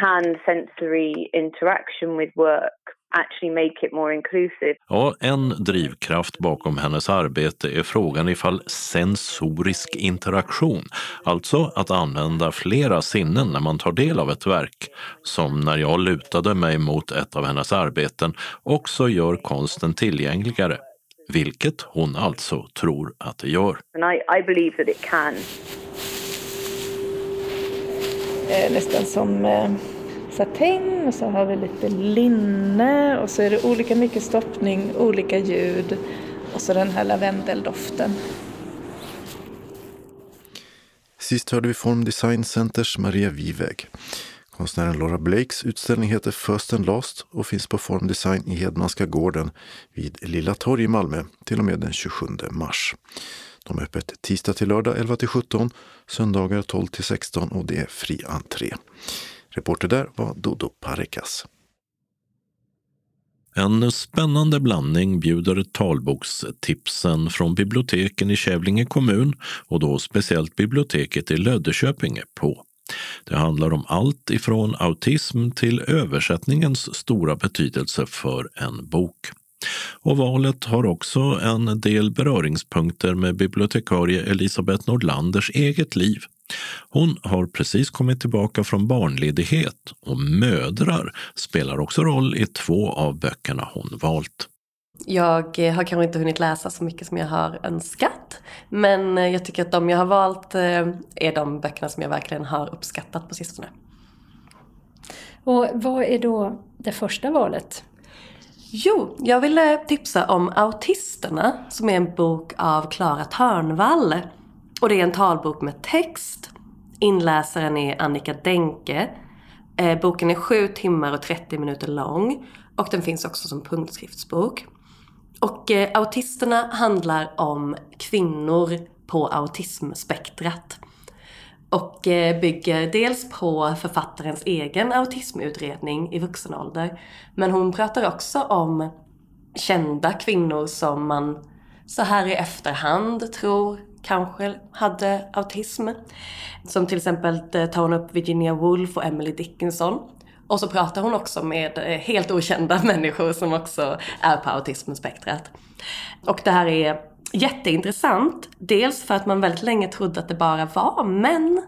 can sensory interaction with work actually make it more inclusive. Ja, en drivkraft bakom hennes arbete är frågan ifall sensorisk interaktion, alltså att använda flera sinnen när man tar del av ett verk, som när jag lutade mig mot ett av hennes arbeten, också gör konsten tillgängligare. Vilket hon alltså tror att det gör. And I, I believe that it can. Eh, nästan som eh, satäng och så har vi lite linne och så är det olika mycket stoppning, olika ljud och så den här lavendeldoften. Sist hörde vi Form Design Centers Maria Viväg. Konstnären Laura Blakes utställning heter First and Last och finns på Form Design i Hedmanska gården vid Lilla torg i Malmö till och med den 27 mars. De är öppet tisdag till lördag 11 till 17, söndagar 12 till 16 och det är fri entré. Reporter där var Dodo Parikas. En spännande blandning bjuder talbokstipsen från biblioteken i Kävlinge kommun och då speciellt biblioteket i Löddeköpinge på. Det handlar om allt ifrån autism till översättningens stora betydelse för en bok. Och valet har också en del beröringspunkter med bibliotekarie Elisabeth Nordlanders eget liv. Hon har precis kommit tillbaka från barnledighet och mödrar spelar också roll i två av böckerna hon valt. Jag har kanske inte hunnit läsa så mycket som jag har önskat. Men jag tycker att de jag har valt eh, är de böckerna som jag verkligen har uppskattat på sistone. Och vad är då det första valet? Jo, jag ville tipsa om Autisterna som är en bok av Klara Törnvall. Och det är en talbok med text. Inläsaren är Annika Denke. Eh, boken är 7 timmar och 30 minuter lång och den finns också som punktskriftsbok. Och eh, Autisterna handlar om kvinnor på autismspektrat. Och eh, bygger dels på författarens egen autismutredning i vuxen ålder. Men hon pratar också om kända kvinnor som man så här i efterhand tror kanske hade autism. Som till exempel eh, tar hon upp Virginia Woolf och Emily Dickinson. Och så pratar hon också med eh, helt okända [laughs] människor som också är på autismspektrat. Och det här är jätteintressant. Dels för att man väldigt länge trodde att det bara var män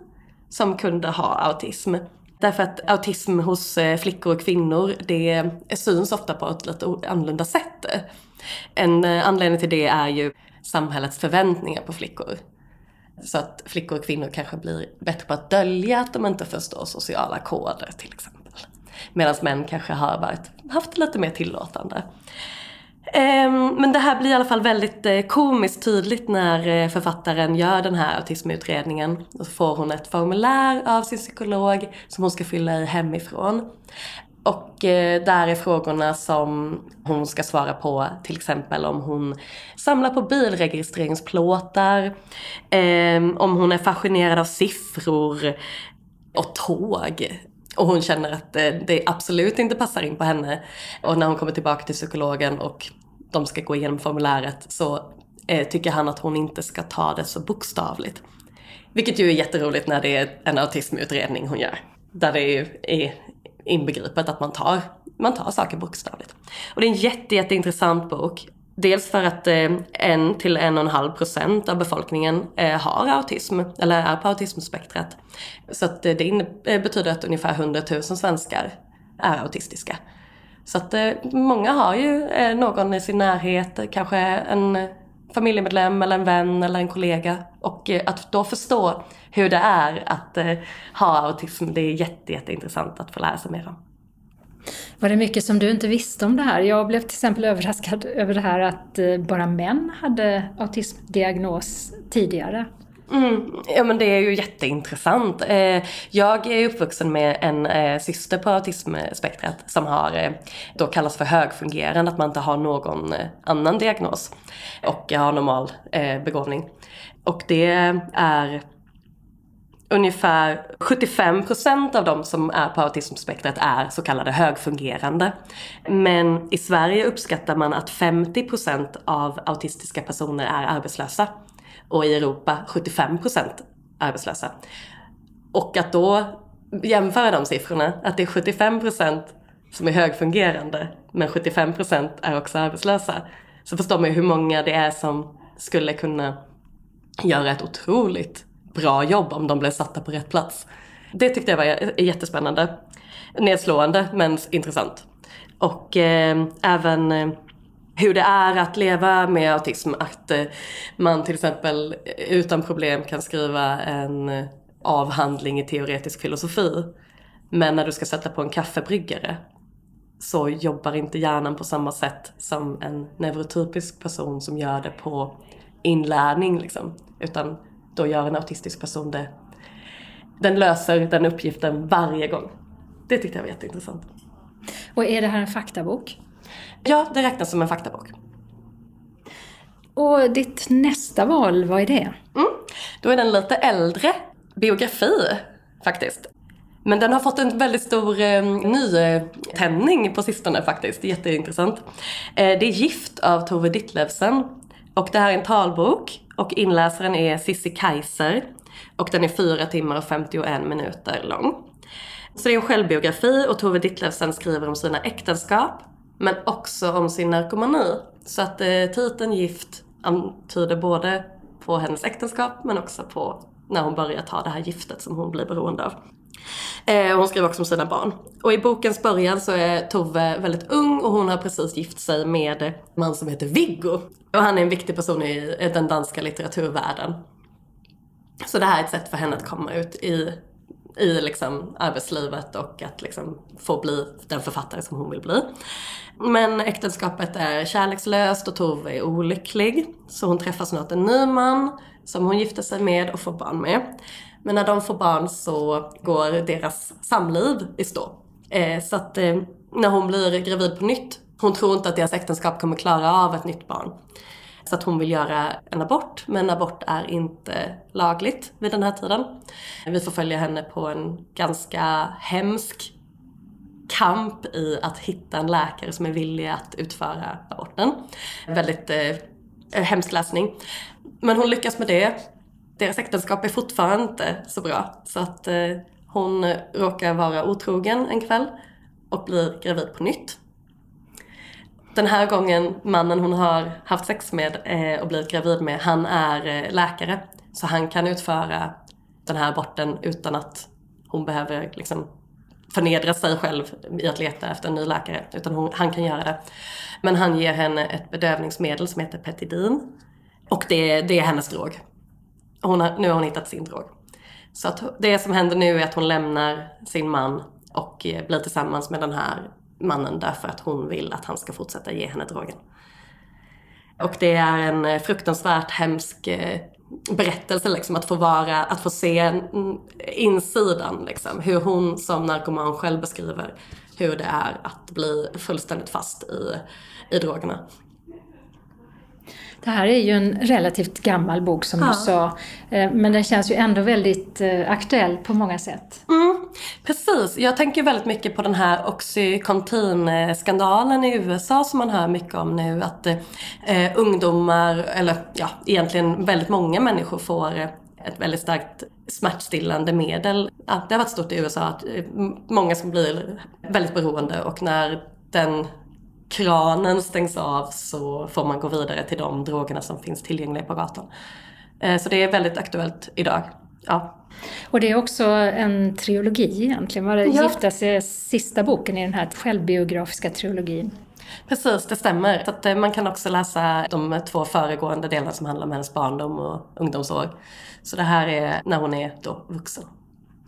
som kunde ha autism. Därför att autism hos eh, flickor och kvinnor, det syns ofta på ett lite annorlunda sätt. En anledning till det är ju samhällets förväntningar på flickor. Så att flickor och kvinnor kanske blir bättre på att dölja att de inte förstår sociala koder till exempel. Medan män kanske har varit, haft lite mer tillåtande. Ehm, men det här blir i alla fall väldigt eh, komiskt tydligt när eh, författaren gör den här autismutredningen. Då får hon ett formulär av sin psykolog som hon ska fylla i hemifrån. Och eh, där är frågorna som hon ska svara på, till exempel om hon samlar på bilregistreringsplåtar, eh, om hon är fascinerad av siffror och tåg. Och hon känner att eh, det absolut inte passar in på henne. Och när hon kommer tillbaka till psykologen och de ska gå igenom formuläret så eh, tycker han att hon inte ska ta det så bokstavligt. Vilket ju är jätteroligt när det är en autismutredning hon gör. Där det är inbegripet att man tar, man tar saker bokstavligt. Och det är en jätte, jätteintressant bok. Dels för att eh, en till en och en halv procent av befolkningen eh, har autism, eller är på autismspektrat. Så att eh, det eh, betyder att ungefär 100 000 svenskar är autistiska. Så att eh, många har ju eh, någon i sin närhet, kanske en familjemedlem eller en vän eller en kollega. Och eh, att då förstå hur det är att eh, ha autism. Det är jätte, jätteintressant att få lära sig mer om. Var det mycket som du inte visste om det här? Jag blev till exempel överraskad över det här att eh, bara män hade autismdiagnos tidigare. Mm, ja men det är ju jätteintressant. Eh, jag är uppvuxen med en eh, syster på autismspektrat som har, eh, då kallas för högfungerande, att man inte har någon annan diagnos och har normal begåvning. Och det är ungefär 75% av de som är på autismspektrat är så kallade högfungerande. Men i Sverige uppskattar man att 50% av autistiska personer är arbetslösa. Och i Europa 75 procent arbetslösa. Och att då jämföra de siffrorna, att det är 75 procent som är högfungerande men 75 procent är också arbetslösa. Så förstår man ju hur många det är som skulle kunna göra ett otroligt bra jobb om de blev satta på rätt plats. Det tyckte jag var jättespännande. Nedslående men intressant. Och eh, även eh, hur det är att leva med autism. Att eh, man till exempel utan problem kan skriva en eh, avhandling i teoretisk filosofi. Men när du ska sätta på en kaffebryggare så jobbar inte hjärnan på samma sätt som en neurotypisk person som gör det på inlärning. Liksom. Utan då gör en autistisk person det. Den löser den uppgiften varje gång. Det tyckte jag var jätteintressant. Och är det här en faktabok? Ja, det räknas som en faktabok. Och ditt nästa val, vad är det? Mm, då är den lite äldre biografi faktiskt. Men den har fått en väldigt stor eh, nytändning på sistone faktiskt. Jätteintressant. Eh, det är Gift av Tove Ditlevsen. Och det här är en talbok och inläsaren är Sissi Kaiser. Och den är 4 timmar och 51 minuter lång. Så det är en självbiografi och Tove Ditlevsen skriver om sina äktenskap men också om sin narkomani. Så att eh, titeln Gift antyder både på hennes äktenskap men också på när hon börjar ta det här giftet som hon blir beroende av. Eh, hon skriver också om sina barn. Och i bokens början så är Tove väldigt ung och hon har precis gift sig med en man som heter Viggo. Och han är en viktig person i den danska litteraturvärlden. Så det här är ett sätt för henne att komma ut i, i liksom arbetslivet och att liksom få bli den författare som hon vill bli. Men äktenskapet är kärlekslöst och Tove är olycklig. Så hon träffar snart en ny man som hon gifter sig med och får barn med. Men när de får barn så går deras samliv i stå. Eh, så att eh, när hon blir gravid på nytt, hon tror inte att deras äktenskap kommer klara av ett nytt barn. Så att hon vill göra en abort, men abort är inte lagligt vid den här tiden. Vi får följa henne på en ganska hemsk kamp i att hitta en läkare som är villig att utföra aborten. Väldigt eh, hemsk läsning. Men hon lyckas med det. Deras äktenskap är fortfarande inte så bra. Så att eh, hon råkar vara otrogen en kväll och blir gravid på nytt. Den här gången, mannen hon har haft sex med eh, och blivit gravid med, han är eh, läkare. Så han kan utföra den här aborten utan att hon behöver liksom förnedra sig själv i att leta efter en ny läkare. Utan hon, han kan göra det. Men han ger henne ett bedövningsmedel som heter Petidin. Och det, det är hennes drog. Hon har, nu har hon hittat sin drog. Så att det som händer nu är att hon lämnar sin man och eh, blir tillsammans med den här mannen därför att hon vill att han ska fortsätta ge henne drogen. Och det är en eh, fruktansvärt hemsk eh, berättelse liksom, att få vara, att få se mm, insidan liksom. Hur hon som narkoman själv beskriver hur det är att bli fullständigt fast i, i drogerna. Det här är ju en relativt gammal bok som ja. du sa, eh, men den känns ju ändå väldigt eh, aktuell på många sätt. Mm, precis, jag tänker väldigt mycket på den här Oxycontin-skandalen i USA som man hör mycket om nu. Att eh, ungdomar, eller ja, egentligen väldigt många människor får ett väldigt starkt smärtstillande medel. Ja, det har varit stort i USA att många som blir väldigt beroende och när den kranen stängs av så får man gå vidare till de drogerna som finns tillgängliga på gatan. Eh, så det är väldigt aktuellt idag. Ja. Och det är också en trilogi egentligen, var det ja. Gifta sig sista boken i den här självbiografiska trilogin? Precis, det stämmer. Så att eh, man kan också läsa de två föregående delarna som handlar om hennes barndom och ungdomsår. Så det här är när hon är då vuxen.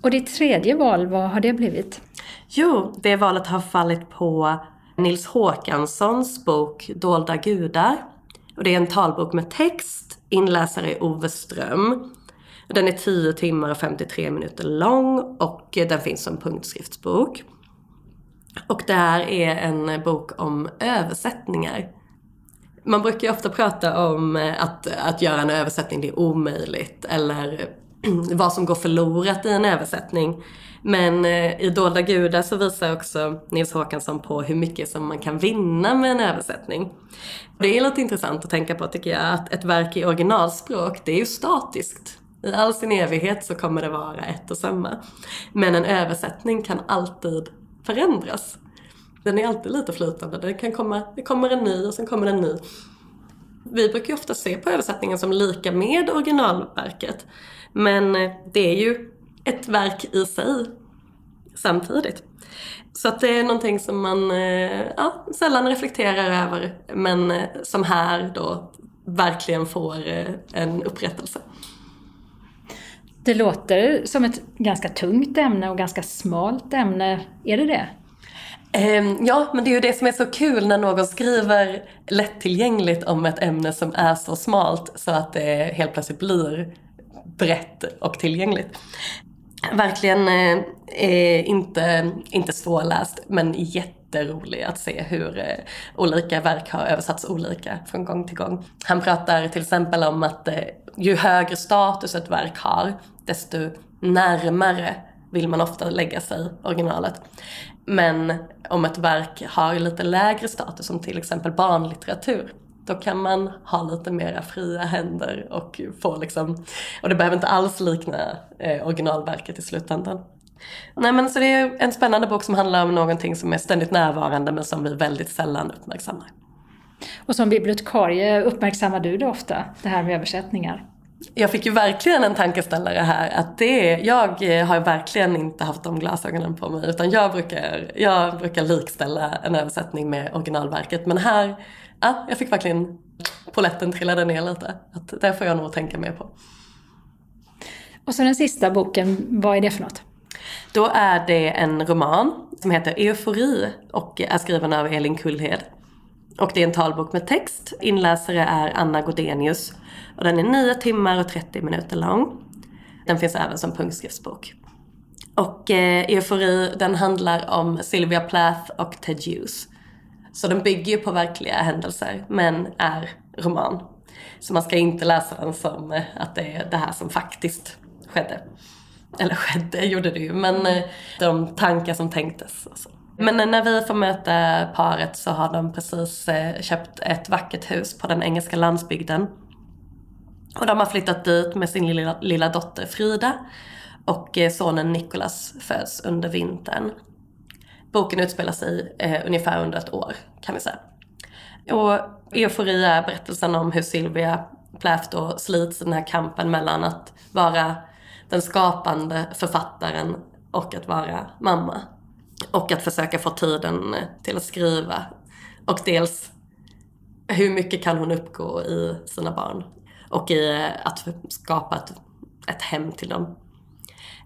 Och ditt tredje val, vad har det blivit? Jo, det valet har fallit på Nils Håkanssons bok Dolda gudar. Och det är en talbok med text, inläsare är Ove Ström. Den är 10 timmar och 53 minuter lång och den finns som punktskriftsbok. Och det här är en bok om översättningar. Man brukar ju ofta prata om eh, att, att göra en översättning, det är omöjligt. Eller [clears throat] vad som går förlorat i en översättning. Men eh, i Dolda gudar så visar också Nils Håkansson på hur mycket som man kan vinna med en översättning. Det är lite intressant att tänka på tycker jag, att ett verk i originalspråk, det är ju statiskt. I all sin evighet så kommer det vara ett och samma. Men en översättning kan alltid förändras. Den är alltid lite flytande. Det, kan komma, det kommer en ny och sen kommer en ny. Vi brukar ju ofta se på översättningen som lika med originalverket. Men eh, det är ju ett verk i sig samtidigt. Så att det är någonting som man eh, ja, sällan reflekterar över men eh, som här då verkligen får en upprättelse. Det låter som ett ganska tungt ämne och ganska smalt ämne. Är det det? Ehm, ja, men det är ju det som är så kul när någon skriver lättillgängligt om ett ämne som är så smalt så att det helt plötsligt blir brett och tillgängligt. Verkligen eh, eh, inte, inte svårläst men jätterolig att se hur eh, olika verk har översatts olika från gång till gång. Han pratar till exempel om att eh, ju högre status ett verk har desto närmare vill man ofta lägga sig originalet. Men om ett verk har lite lägre status, som till exempel barnlitteratur, då kan man ha lite mera fria händer och få liksom, och det behöver inte alls likna eh, originalverket i slutändan. Nej men så det är en spännande bok som handlar om någonting som är ständigt närvarande men som vi väldigt sällan uppmärksammar. Och som bibliotekarie uppmärksammar du det ofta, det här med översättningar? Jag fick ju verkligen en tankeställare här att det, jag har verkligen inte haft de glasögonen på mig utan jag brukar, jag brukar likställa en översättning med originalverket men här, ja, jag fick verkligen poletten trillade ner lite. Att det får jag nog tänka mer på. Och så den sista boken, vad är det för något? Då är det en roman som heter Eufori och är skriven av Elin Kullhed. Och det är en talbok med text. Inläsare är Anna Godenius och den är 9 timmar och 30 minuter lång. Den finns även som punktskriftsbok. Och eh, Eufori, den handlar om Sylvia Plath och Ted Hughes. Så den bygger ju på verkliga händelser, men är roman. Så man ska inte läsa den som eh, att det är det här som faktiskt skedde. Eller skedde, gjorde det ju, men eh, de tankar som tänktes. Och så. Men eh, när vi får möta paret så har de precis köpt ett vackert hus på den engelska landsbygden. Och de har flyttat dit med sin lilla, lilla dotter Frida och sonen Nicholas föds under vintern. Boken utspelar sig eh, ungefär under ett år kan vi säga. Och Eufori är berättelsen om hur Sylvia Plath då slits i den här kampen mellan att vara den skapande författaren och att vara mamma. Och att försöka få tiden eh, till att skriva. Och dels hur mycket kan hon uppgå i sina barn? Och i att skapa ett, ett hem till dem.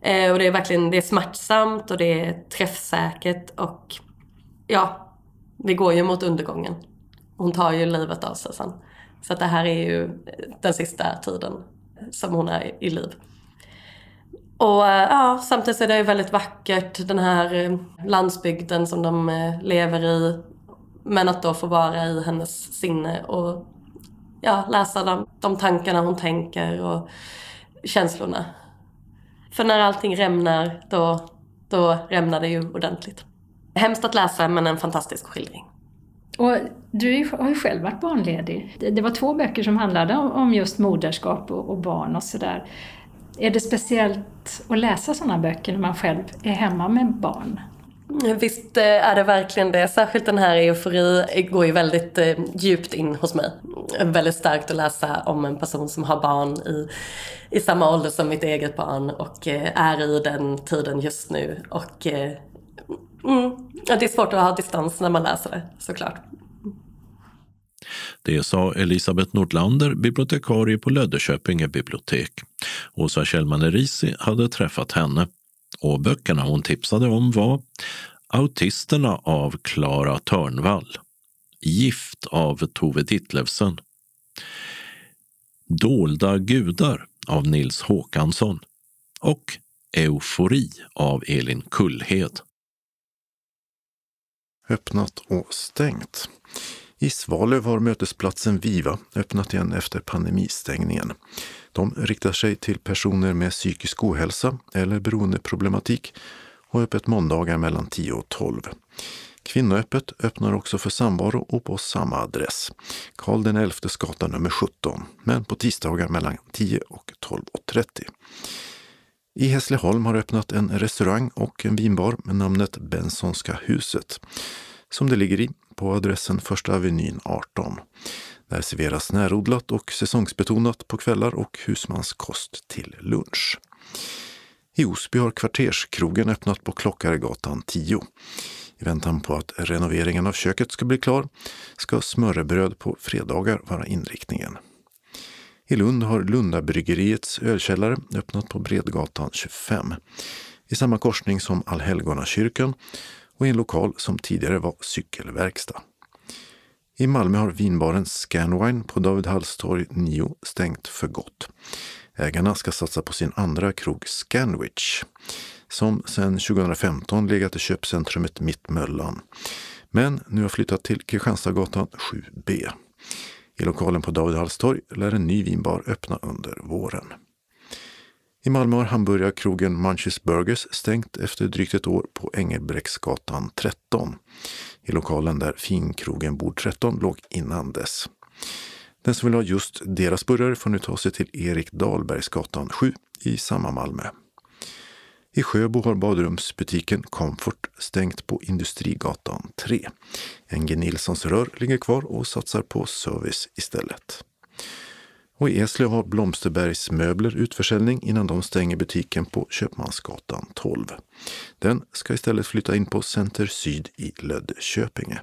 Eh, och det är verkligen det är smärtsamt och det är träffsäkert och ja, vi går ju mot undergången. Hon tar ju livet av sig sen. Så att det här är ju den sista tiden som hon är i liv. Och eh, ja, samtidigt är det väldigt vackert, den här eh, landsbygden som de eh, lever i. Men att då få vara i hennes sinne och ja, läsa de, de tankarna hon tänker och känslorna. För när allting rämnar, då, då rämnar det ju ordentligt. Hemskt att läsa, men en fantastisk skildring. Och du har ju själv varit barnledig. Det var två böcker som handlade om just moderskap och barn och sådär. Är det speciellt att läsa sådana böcker när man själv är hemma med barn? Visst eh, är det verkligen det. Särskilt den här eufori går ju väldigt eh, djupt in hos mig. Väldigt starkt att läsa om en person som har barn i, i samma ålder som mitt eget barn och eh, är i den tiden just nu. Och eh, mm, det är svårt att ha distans när man läser det såklart. Det sa Elisabeth Nordlander, bibliotekarie på Löddeköpinge bibliotek. Åsa Kjellman Erisi hade träffat henne och böckerna hon tipsade om var Autisterna av Klara Törnvall, Gift av Tove Ditlevsen, Dolda gudar av Nils Håkansson och Eufori av Elin Kullhed. Öppnat och stängt. I Svalöv har mötesplatsen Viva öppnat igen efter pandemistängningen. De riktar sig till personer med psykisk ohälsa eller beroendeproblematik och öppet måndagar mellan 10 och 12. Kvinnoöppet öppnar också för samvaro och på samma adress. Karl XI gatan nummer 17, men på tisdagar mellan 10 och 12.30. I Hässleholm har öppnat en restaurang och en vinbar med namnet Bensonska huset, som det ligger i på adressen Första Avenyn 18. Där serveras närodlat och säsongsbetonat på kvällar och husmanskost till lunch. I Osby har Kvarterskrogen öppnat på Klockaregatan 10. I väntan på att renoveringen av köket ska bli klar ska smörrebröd på fredagar vara inriktningen. I Lund har Lundabryggeriets ölkällare öppnat på Bredgatan 25 i samma korsning som Allhelgonakyrkan och i en lokal som tidigare var cykelverkstad. I Malmö har vinbaren Scanwine på David Halls torg 9 stängt för gott. Ägarna ska satsa på sin andra krog Scanwich som sedan 2015 legat i köpcentrumet Mittmöllan men nu har flyttat till Kristianstadsgatan 7B. I lokalen på David Halls torg lär en ny vinbar öppna under våren. I Malmö har hamburgarkrogen Munchies Burgers stängt efter drygt ett år på Engelbrektsgatan 13. I lokalen där finkrogen Bord 13 låg innan dess. Den som vill ha just deras burgare får nu ta sig till Erik Dahlbergsgatan 7 i samma Malmö. I Sjöbo har badrumsbutiken Comfort stängt på Industrigatan 3. NG Nilssons rör ligger kvar och satsar på service istället. Och i Eslöv har Blomsterbergs möbler utförsäljning innan de stänger butiken på Köpmansgatan 12. Den ska istället flytta in på Center Syd i Löddeköpinge.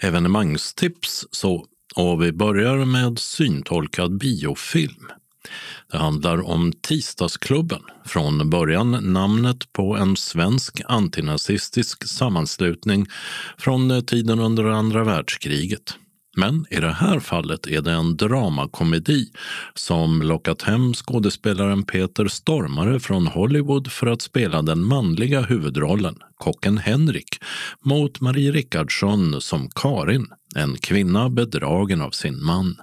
Evenemangstips så, och vi börjar med syntolkad biofilm. Det handlar om Tisdagsklubben, från början namnet på en svensk antinazistisk sammanslutning från tiden under andra världskriget. Men i det här fallet är det en dramakomedi som lockat hem skådespelaren Peter Stormare från Hollywood för att spela den manliga huvudrollen, kocken Henrik, mot Marie Rickardsson som Karin, en kvinna bedragen av sin man.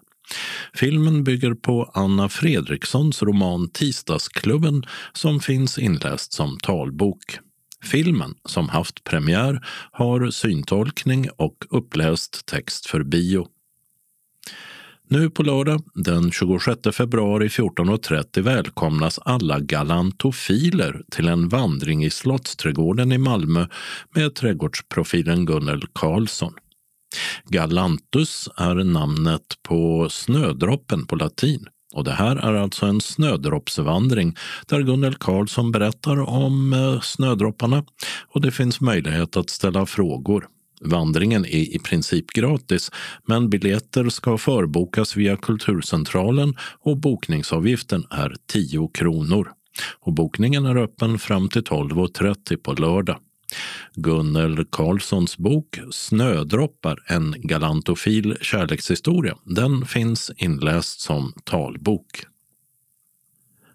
Filmen bygger på Anna Fredrikssons roman Tisdagsklubben som finns inläst som talbok. Filmen, som haft premiär, har syntolkning och uppläst text för bio. Nu på lördag den 26 februari 14.30 välkomnas alla galantofiler till en vandring i Slottsträdgården i Malmö med trädgårdsprofilen Gunnel Karlsson. Galantus är namnet på snödroppen på latin. Och det här är alltså en snödroppsvandring där Gunnel Karlsson berättar om eh, snödropparna och det finns möjlighet att ställa frågor. Vandringen är i princip gratis, men biljetter ska förbokas via Kulturcentralen och bokningsavgiften är 10 kronor. Och bokningen är öppen fram till 12.30 på lördag. Gunnel Karlssons bok Snödroppar, en galantofil kärlekshistoria, den finns inläst som talbok.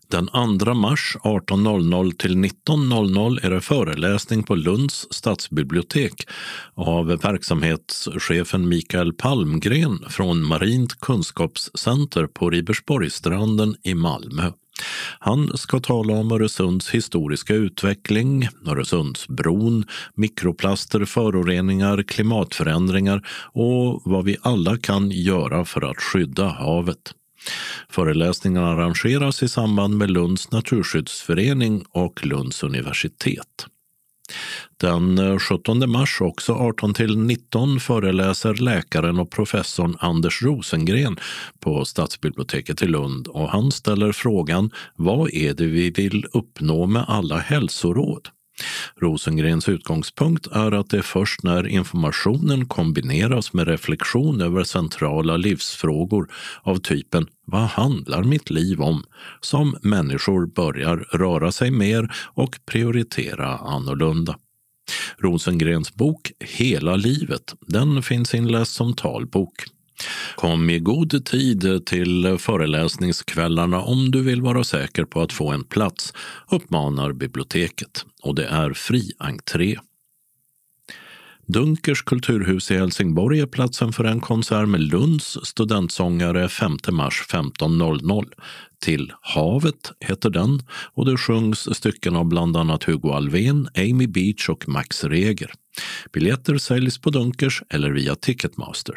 Den 2 mars 18.00 till 19.00 är det föreläsning på Lunds stadsbibliotek av verksamhetschefen Mikael Palmgren från Marint kunskapscenter på Ribersborgsstranden i Malmö. Han ska tala om Öresunds historiska utveckling, Öresundsbron, mikroplaster, föroreningar, klimatförändringar och vad vi alla kan göra för att skydda havet. Föreläsningarna arrangeras i samband med Lunds naturskyddsförening och Lunds universitet. Den eh, 17 mars också 18 till 19 föreläser läkaren och professorn Anders Rosengren på Stadsbiblioteket i Lund och han ställer frågan Vad är det vi vill uppnå med alla hälsoråd? Rosengrens utgångspunkt är att det är först när informationen kombineras med reflektion över centrala livsfrågor av typen Vad handlar mitt liv om? som människor börjar röra sig mer och prioritera annorlunda. Rosengrens bok Hela livet den finns inläst som talbok. Kom i god tid till föreläsningskvällarna om du vill vara säker på att få en plats, uppmanar biblioteket. Och det är fri entré. Dunkers kulturhus i Helsingborg är platsen för en konsert med Lunds studentsångare 5 mars 15.00. Till havet heter den och det sjungs stycken av bland annat Hugo Alvén, Amy Beach och Max Reger. Biljetter säljs på Dunkers eller via Ticketmaster.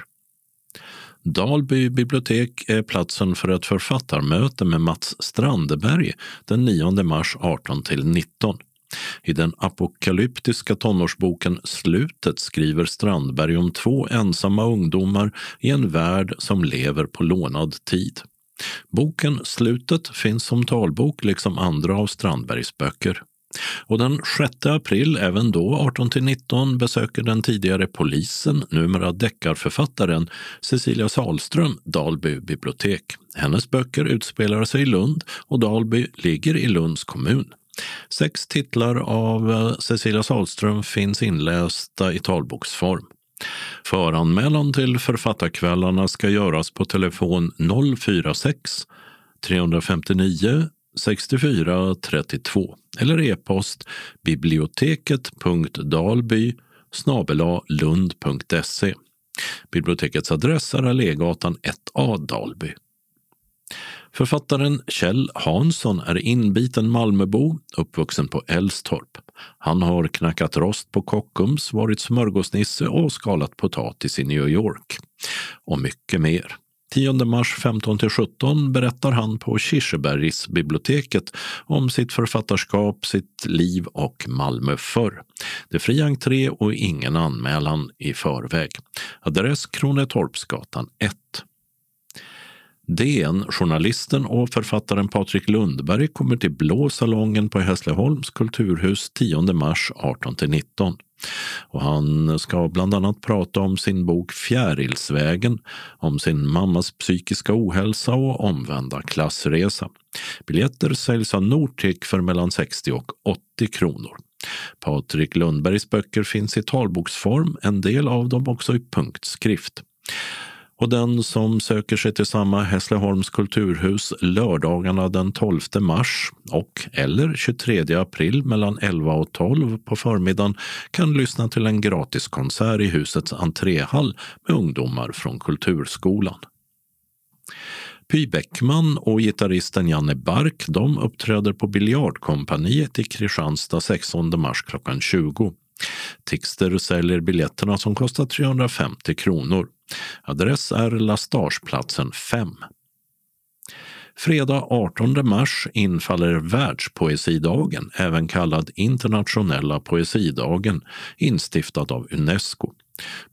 Dalby bibliotek är platsen för ett författarmöte med Mats Strandberg den 9 mars 18 19. I den apokalyptiska tonårsboken Slutet skriver Strandberg om två ensamma ungdomar i en värld som lever på lånad tid. Boken Slutet finns som talbok liksom andra av Strandbergs böcker. Och den 6 april, även då 18-19, besöker den tidigare polisen, numera deckarförfattaren Cecilia Salström Dalby bibliotek. Hennes böcker utspelar sig i Lund och Dalby ligger i Lunds kommun. Sex titlar av eh, Cecilia Salström finns inlästa i talboksform. Föranmälan till författarkvällarna ska göras på telefon 046 359 64 32 eller e-post biblioteket.dalby lund.se. Bibliotekets adress är Allégatan 1A Dalby. Författaren Kjell Hansson är inbiten Malmöbo, uppvuxen på Älvstorp. Han har knackat rost på Kockums, varit smörgåsnisse och skalat potatis i New York. Och mycket mer. 10 mars 15-17 berättar han på Kirsebergsbiblioteket om sitt författarskap, sitt liv och Malmö förr. Det är fri entré och ingen anmälan i förväg. Adress Kronetorpsgatan 1. DN-journalisten och författaren Patrik Lundberg kommer till Blå salongen på Hässleholms kulturhus 10 mars 18-19. Och han ska bland annat prata om sin bok Fjärilsvägen, om sin mammas psykiska ohälsa och omvända klassresa. Biljetter säljs av Nortic för mellan 60 och 80 kronor. Patrik Lundbergs böcker finns i talboksform, en del av dem också i punktskrift och den som söker sig till samma Hässleholms kulturhus lördagarna den 12 mars och eller 23 april mellan 11 och 12 på förmiddagen kan lyssna till en gratiskonsert i husets entréhall med ungdomar från Kulturskolan. Py Bäckman och gitarristen Janne Bark de uppträder på Biljardkompaniet i Kristianstad 16 mars klockan 20. Tixter säljer biljetterna som kostar 350 kronor. Adress är Lastageplatsen 5. Fredag 18 mars infaller Världspoesidagen, även kallad Internationella poesidagen, instiftad av Unesco.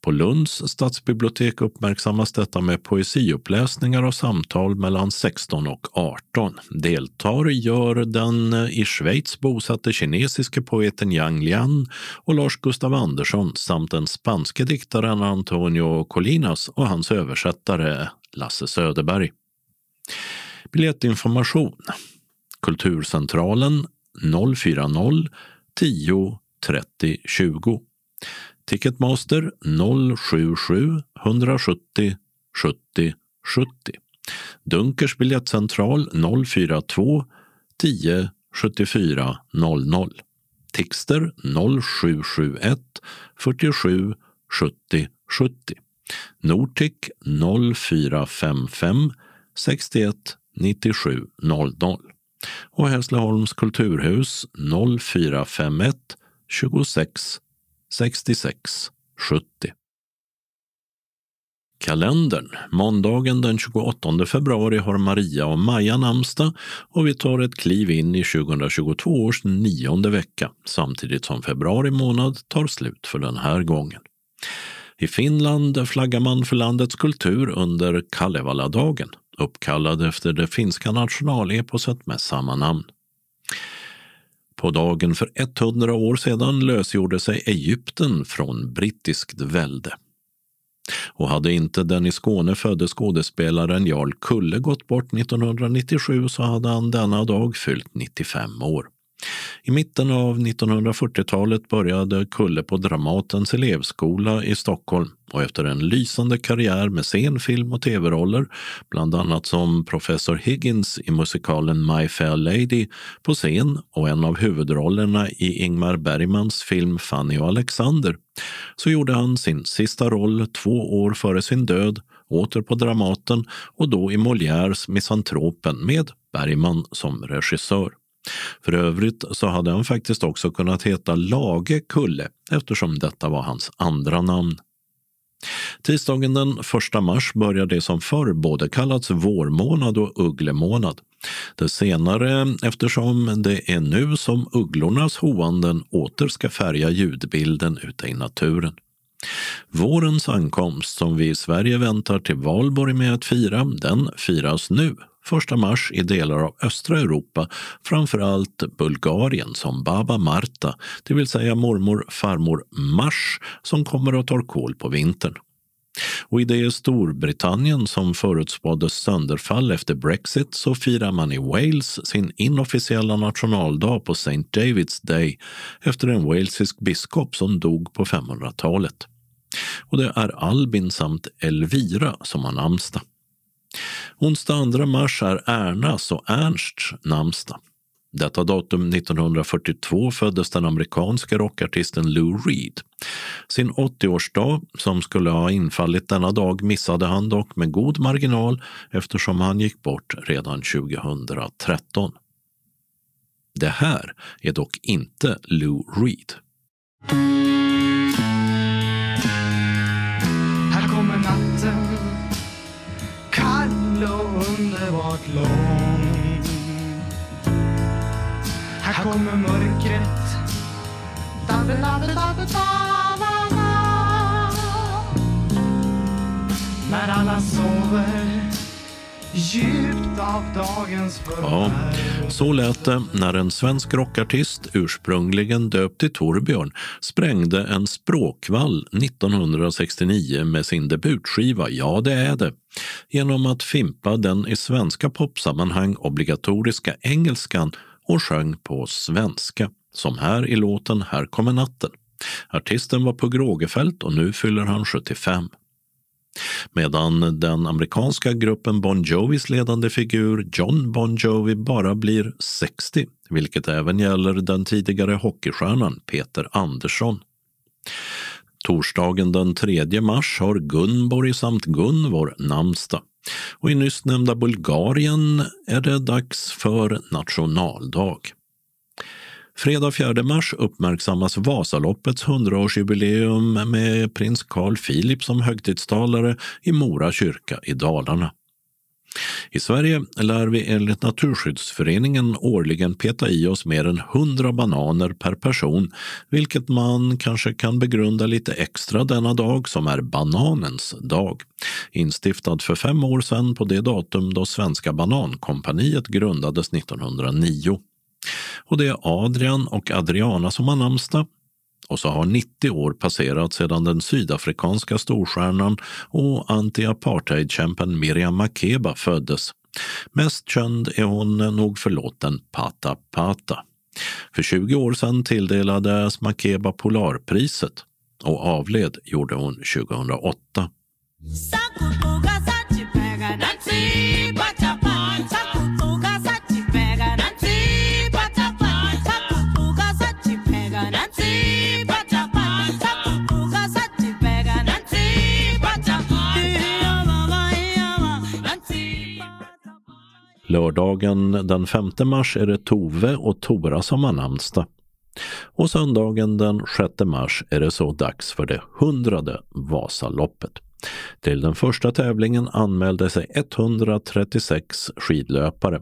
På Lunds stadsbibliotek uppmärksammas detta med poesiuppläsningar och samtal mellan 16 och 18. Deltar gör den eh, i Schweiz bosatte kinesiske poeten Yang Lian och Lars Gustav Andersson samt den spanske diktaren Antonio Colinas och hans översättare Lasse Söderberg. Biljettinformation Kulturcentralen 040 10 30 20 Ticketmaster 077 170 70 70. Dunkers biljettcentral 042 10 74 00. Tixter 0771 47 70 70. Nortic 0455 61 97 00. Och Hässleholms kulturhus 0451 26 66 70. Kalendern. Måndagen den 28 februari har Maria och Maja namnsdag och vi tar ett kliv in i 2022 års nionde vecka samtidigt som februari månad tar slut för den här gången. I Finland flaggar man för landets kultur under Kalevaladagen, uppkallad efter det finska nationaleposet med samma namn. På dagen för 100 år sedan lösgjorde sig Egypten från brittiskt välde. Och hade inte den i Skåne födde skådespelaren Jarl Kulle gått bort 1997 så hade han denna dag fyllt 95 år. I mitten av 1940-talet började Kulle på Dramatens elevskola i Stockholm och efter en lysande karriär med scen, film och tv-roller, bland annat som professor Higgins i musikalen My Fair Lady på scen och en av huvudrollerna i Ingmar Bergmans film Fanny och Alexander, så gjorde han sin sista roll två år före sin död åter på Dramaten och då i Molières Misantropen med Bergman som regissör. För övrigt så hade han faktiskt också kunnat heta Lage Kulle eftersom detta var hans andra namn. Tisdagen den 1 mars börjar det som förr både kallats vårmånad och ugglemånad. Det senare eftersom det är nu som ugglornas hoanden åter ska färga ljudbilden ute i naturen. Vårens ankomst som vi i Sverige väntar till valborg med att fira, den firas nu 1 mars i delar av östra Europa, framför allt Bulgarien som Baba Marta, det vill säga mormor farmor Mars som kommer och tar kål på vintern. Och i det Storbritannien som förutspåddes sönderfall efter Brexit så firar man i Wales sin inofficiella nationaldag på St. David's Day efter en walesisk biskop som dog på 500-talet. Och det är Albin samt Elvira som har namnsdag. Onsdag 2 mars är Ernas och Ernsts namnsdag. Detta datum 1942 föddes den amerikanske rockartisten Lou Reed. Sin 80-årsdag, som skulle ha infallit denna dag, missade han dock med god marginal eftersom han gick bort redan 2013. Det här är dock inte Lou Reed. Underbart lång. Här kommer mörkret. Da, da, da, da, da, När alla sover. Ja, så lät det när en svensk rockartist, ursprungligen döpt till Torbjörn, sprängde en språkvall 1969 med sin debutskiva Ja, det är det, genom att fimpa den i svenska popsammanhang obligatoriska engelskan och sjöng på svenska, som här i låten Här kommer natten. Artisten var Pugh Rogefeldt och nu fyller han 75 medan den amerikanska gruppen Bon Jovis ledande figur John Bon Jovi bara blir 60, vilket även gäller den tidigare hockeystjärnan Peter Andersson. Torsdagen den 3 mars har Gunborg samt Gunvor namnsdag. Och i nyss nämnda Bulgarien är det dags för nationaldag. Fredag 4 mars uppmärksammas Vasaloppets 100-årsjubileum med prins Carl Philip som högtidstalare i Mora kyrka i Dalarna. I Sverige lär vi enligt Naturskyddsföreningen årligen peta i oss mer än 100 bananer per person, vilket man kanske kan begrunda lite extra denna dag som är bananens dag. Instiftad för fem år sedan på det datum då Svenska Banankompaniet grundades 1909. Och det är Adrian och Adriana som har namnsdag. Och så har 90 år passerat sedan den sydafrikanska storstjärnan och anti-apartheidkämpen Miriam Makeba föddes. Mest känd är hon nog för låten Pata Pata. För 20 år sedan tilldelades Makeba Polarpriset och avled gjorde hon 2008. Lördagen den 5 mars är det Tove och Tora som har namnsdag. Och söndagen den 6 mars är det så dags för det hundrade Vasaloppet. Till den första tävlingen anmälde sig 136 skidlöpare,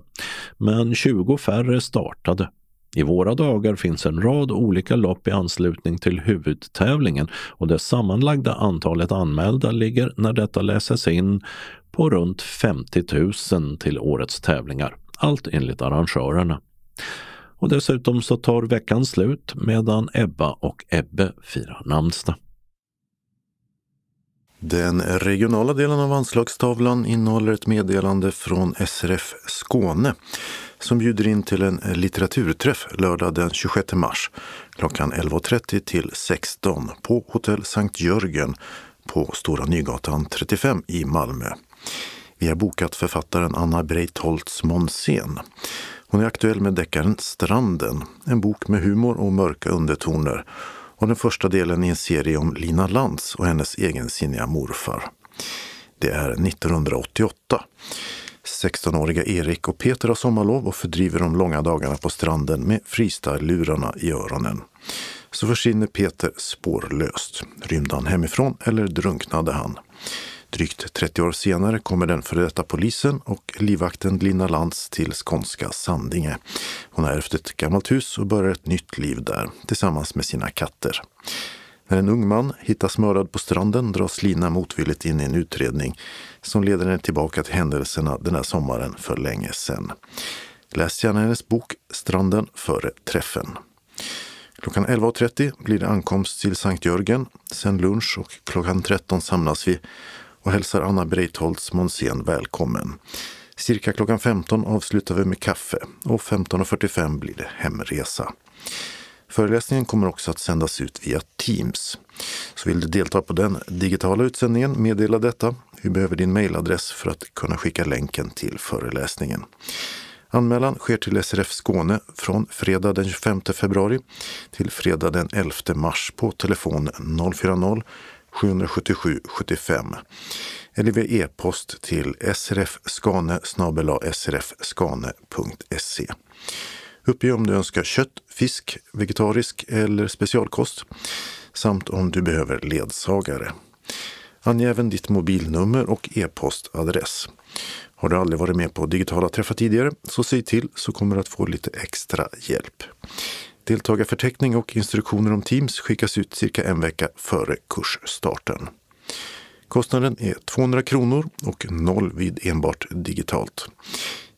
men 20 färre startade. I våra dagar finns en rad olika lopp i anslutning till huvudtävlingen och det sammanlagda antalet anmälda ligger när detta läses in på runt 50 000 till årets tävlingar. Allt enligt arrangörerna. Och dessutom så tar veckan slut medan Ebba och Ebbe firar namnsdag. Den regionala delen av anslagstavlan innehåller ett meddelande från SRF Skåne som bjuder in till en eh, litteraturträff lördag den 26 mars klockan 11.30 till 16 på Hotell Sankt Jörgen på Stora Nygatan 35 i Malmö. Vi har bokat författaren Anna Breitholtz Monsén. Hon är aktuell med deckaren Stranden, en bok med humor och mörka undertoner och den första delen i en serie om Lina Lantz och hennes egensinniga morfar. Det är 1988. 16-åriga Erik och Peter har sommarlov och fördriver de långa dagarna på stranden med freestyle-lurarna i öronen. Så försvinner Peter spårlöst. Rymde han hemifrån eller drunknade han? Drygt 30 år senare kommer den före detta polisen och livvakten Lina Lantz till skånska Sandinge. Hon har ärvt ett gammalt hus och börjar ett nytt liv där tillsammans med sina katter. När en ung man hittas mördad på stranden dras Lina motvilligt in i en utredning som leder henne tillbaka till händelserna den här sommaren för länge sedan. Läs gärna hennes bok Stranden före träffen. Klockan 11.30 blir det ankomst till Sankt Jörgen. Sen lunch och klockan 13 samlas vi och hälsar Anna Breitholtz Monsén välkommen. Cirka klockan 15 avslutar vi med kaffe och 15.45 blir det hemresa. Föreläsningen kommer också att sändas ut via Teams. Så vill du delta på den digitala utsändningen, meddela detta. Vi behöver din mejladress för att kunna skicka länken till föreläsningen. Anmälan sker till SRF Skåne från fredag den 25 februari till fredag den 11 mars på telefon 040 777 75 eller via e-post till srfskane srfskane.se. Uppge om du önskar kött, fisk, vegetarisk eller specialkost samt om du behöver ledsagare. Ange även ditt mobilnummer och e-postadress. Har du aldrig varit med på digitala träffar tidigare så säg till så kommer du att få lite extra hjälp. Deltagarförteckning och instruktioner om Teams skickas ut cirka en vecka före kursstarten. Kostnaden är 200 kronor och noll vid enbart digitalt.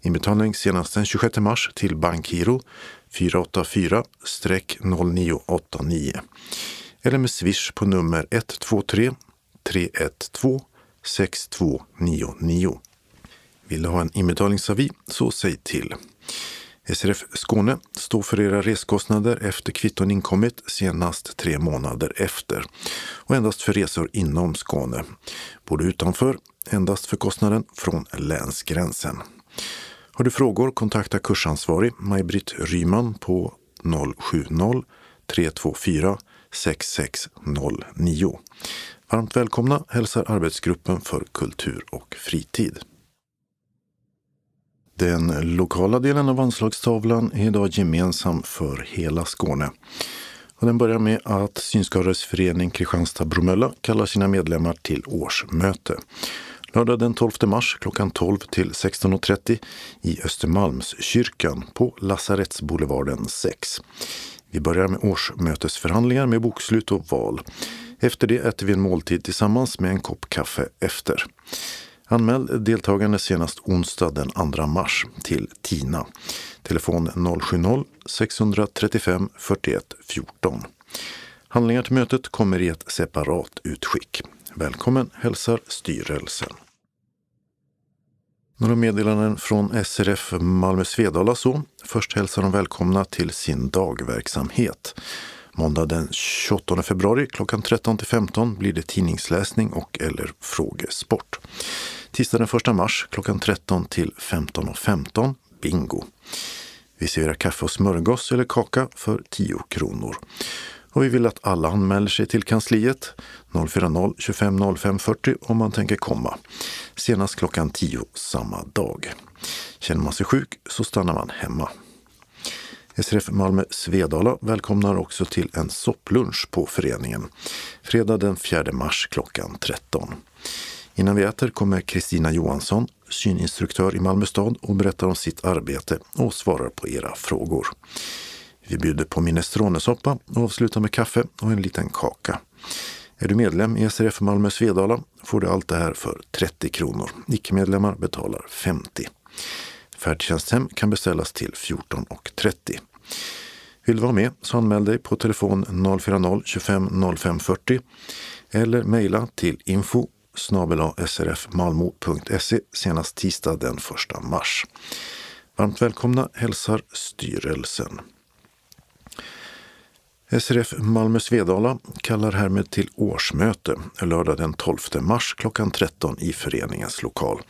Inbetalning senast den 26 mars till Bankgiro 484-0989 eller med swish på nummer 123 312 6299. Vill du ha en inbetalningsavi så säg till. SRF Skåne står för era reskostnader efter kvitton inkommit senast tre månader efter och endast för resor inom Skåne. Både utanför, endast för kostnaden från länsgränsen. Har du frågor kontakta kursansvarig Maj-Britt Ryman på 070 324 6609. Varmt välkomna hälsar arbetsgruppen för kultur och fritid. Den lokala delen av anslagstavlan är idag gemensam för hela Skåne. Och den börjar med att Synskadades förening Kristianstad-Bromölla kallar sina medlemmar till årsmöte. Lördag den 12 mars klockan 12 till 16.30 i Östermalmskyrkan på Lasarettsboulevarden 6. Vi börjar med årsmötesförhandlingar med bokslut och val. Efter det äter vi en måltid tillsammans med en kopp kaffe efter. Anmäl deltagande senast onsdag den 2 mars till TINA. Telefon 070-635 41 14. Handlingar till mötet kommer i ett separat utskick. Välkommen hälsar styrelsen. Några meddelanden från SRF Malmö Svedala så. Först hälsar de välkomna till sin dagverksamhet. Måndag den 28 februari klockan 13 till 15 blir det tidningsläsning och eller frågesport. Tisdag den 1 mars klockan 13 till 15.15 .15, bingo. Vi serverar kaffe och smörgås eller kaka för 10 kronor. Och vi vill att alla anmäler sig till kansliet 040 25 05 40 om man tänker komma. Senast klockan 10 samma dag. Känner man sig sjuk så stannar man hemma. SRF Malmö Svedala välkomnar också till en sopplunch på föreningen. Fredag den 4 mars klockan 13. Innan vi äter kommer Kristina Johansson, syninstruktör i Malmö stad och berättar om sitt arbete och svarar på era frågor. Vi bjuder på minestronesoppa och avslutar med kaffe och en liten kaka. Är du medlem i SRF Malmö Svedala får du allt det här för 30 kronor. Icke-medlemmar betalar 50. Färdtjänsthem kan beställas till 14.30. Vill du vara med så anmäl dig på telefon 040 25 05 40 eller mejla till info srfmalmo.se senast tisdag den 1 mars. Varmt välkomna hälsar styrelsen. SRF Malmö Svedala kallar härmed till årsmöte lördag den 12 mars klockan 13 i föreningens lokal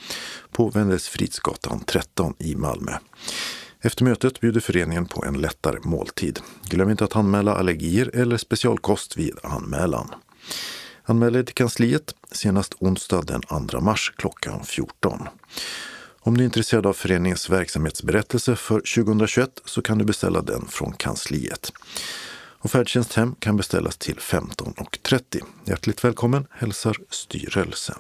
på Wendelsfridsgatan 13 i Malmö. Efter mötet bjuder föreningen på en lättare måltid. Glöm inte att anmäla allergier eller specialkost vid anmälan. Anmäl dig till kansliet senast onsdag den 2 mars klockan 14. Om du är intresserad av föreningens verksamhetsberättelse för 2021 så kan du beställa den från kansliet. Och färdtjänst hem kan beställas till 15.30. Hjärtligt välkommen hälsar styrelsen.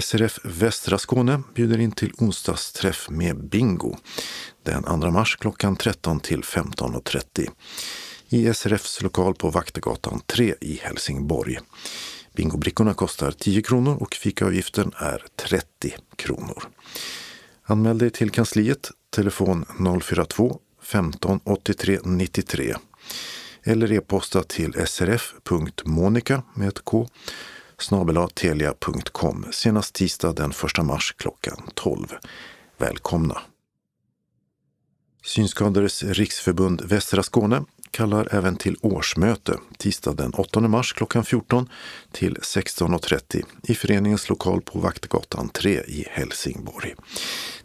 SRF Västra Skåne bjuder in till onsdagsträff med bingo den 2 mars klockan 13 till 15.30 i SRFs lokal på Vaktegatan 3 i Helsingborg. Bingobrickorna kostar 10 kronor och fikaavgiften är 30 kronor. Anmäl dig till kansliet, telefon 042 15 83 93 eller e-posta till srf.monica med ett k snabelatelia.com senast tisdag den 1 mars klockan 12. Välkomna! Synskadades riksförbund Västra Skåne kallar även till årsmöte tisdag den 8 mars klockan 14 till 16.30 i föreningens lokal på Vaktgatan 3 i Helsingborg.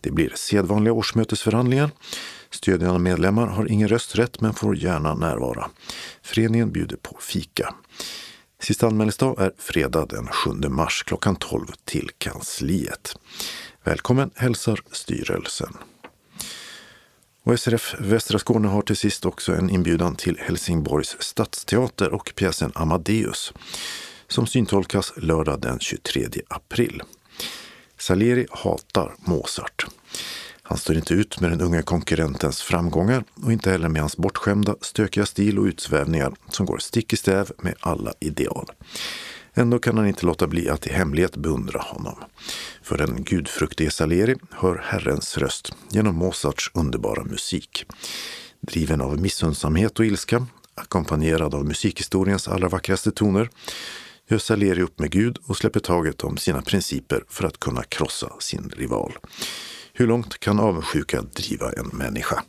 Det blir sedvanliga årsmötesförhandlingar. Stödjande medlemmar har ingen rösträtt men får gärna närvara. Föreningen bjuder på fika. Sista anmälningsdag är fredag den 7 mars klockan 12 till kansliet. Välkommen hälsar styrelsen. Och SRF Västra Skåne har till sist också en inbjudan till Helsingborgs stadsteater och pjäsen Amadeus som syntolkas lördag den 23 april. Salieri hatar Mozart. Han står inte ut med den unga konkurrentens framgångar och inte heller med hans bortskämda, stökiga stil och utsvävningar som går stick i stäv med alla ideal. Ändå kan han inte låta bli att i hemlighet beundra honom. För den gudfruktige Salieri hör Herrens röst genom Mozarts underbara musik. Driven av missundsamhet och ilska, ackompanjerad av musikhistoriens allra vackraste toner, gör Salieri upp med Gud och släpper taget om sina principer för att kunna krossa sin rival. Hur långt kan avundsjuka driva en människa?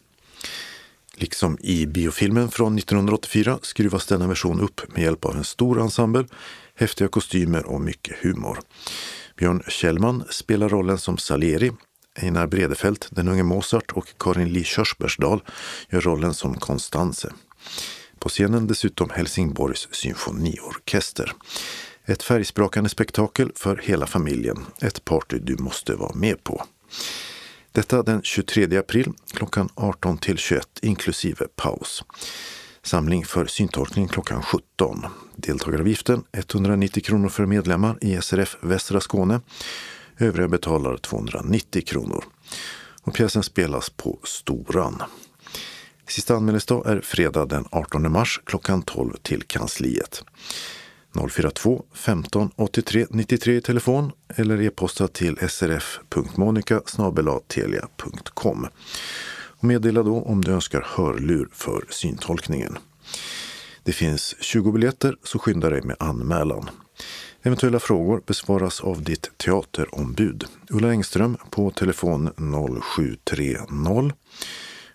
Liksom i biofilmen från 1984 skruvas denna version upp med hjälp av en stor ensemble, häftiga kostymer och mycket humor. Björn Kjellman spelar rollen som Salieri, Einar Bredefelt, den unge Mozart och Karin Lee Körsbärsdal gör rollen som Konstanze. På scenen dessutom Helsingborgs symfoniorkester. Ett färgsprakande spektakel för hela familjen. Ett party du måste vara med på. Detta den 23 april klockan 18 till 21 inklusive paus. Samling för syntolkning klockan 17. Deltagaravgiften 190 kronor för medlemmar i SRF Västra Skåne. Övriga betalar 290 kronor. Och pjäsen spelas på Storan. Sista anmälningsdag är fredag den 18 mars klockan 12 till kansliet. 042 15 83 93 i telefon eller e-posta till srf.monica telia.com. Meddela då om du önskar hörlur för syntolkningen. Det finns 20 biljetter så skynda dig med anmälan. Eventuella frågor besvaras av ditt teaterombud Ulla Engström på telefon 0730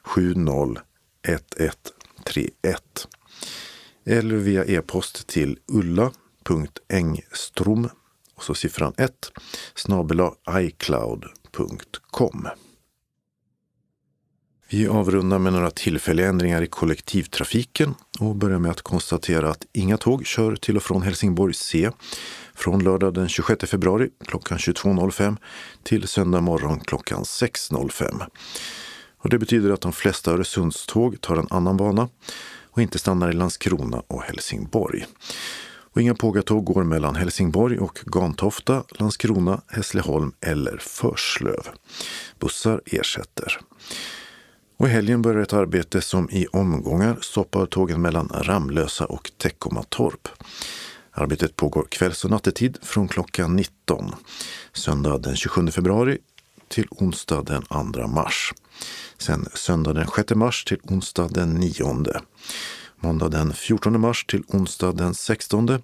70 1131 eller via e-post till ulla.engstrom och så siffran 1 snabela icloud.com. Vi avrundar med några tillfälliga ändringar i kollektivtrafiken och börjar med att konstatera att inga tåg kör till och från Helsingborg C från lördag den 26 februari klockan 22.05 till söndag morgon klockan 6.05. Och det betyder att de flesta Öresundståg tar en annan bana och inte stannar i Landskrona och Helsingborg. Och inga pågatåg går mellan Helsingborg och Gantofta, Landskrona, Hässleholm eller Förslöv. Bussar ersätter. Och i helgen börjar ett arbete som i omgångar stoppar tågen mellan Ramlösa och Teckomatorp. Arbetet pågår kvälls och nattetid från klockan 19 söndag den 27 februari till onsdag den 2 mars. Sen söndag den 6 mars till onsdag den 9. Måndag den 14 mars till onsdag den 16.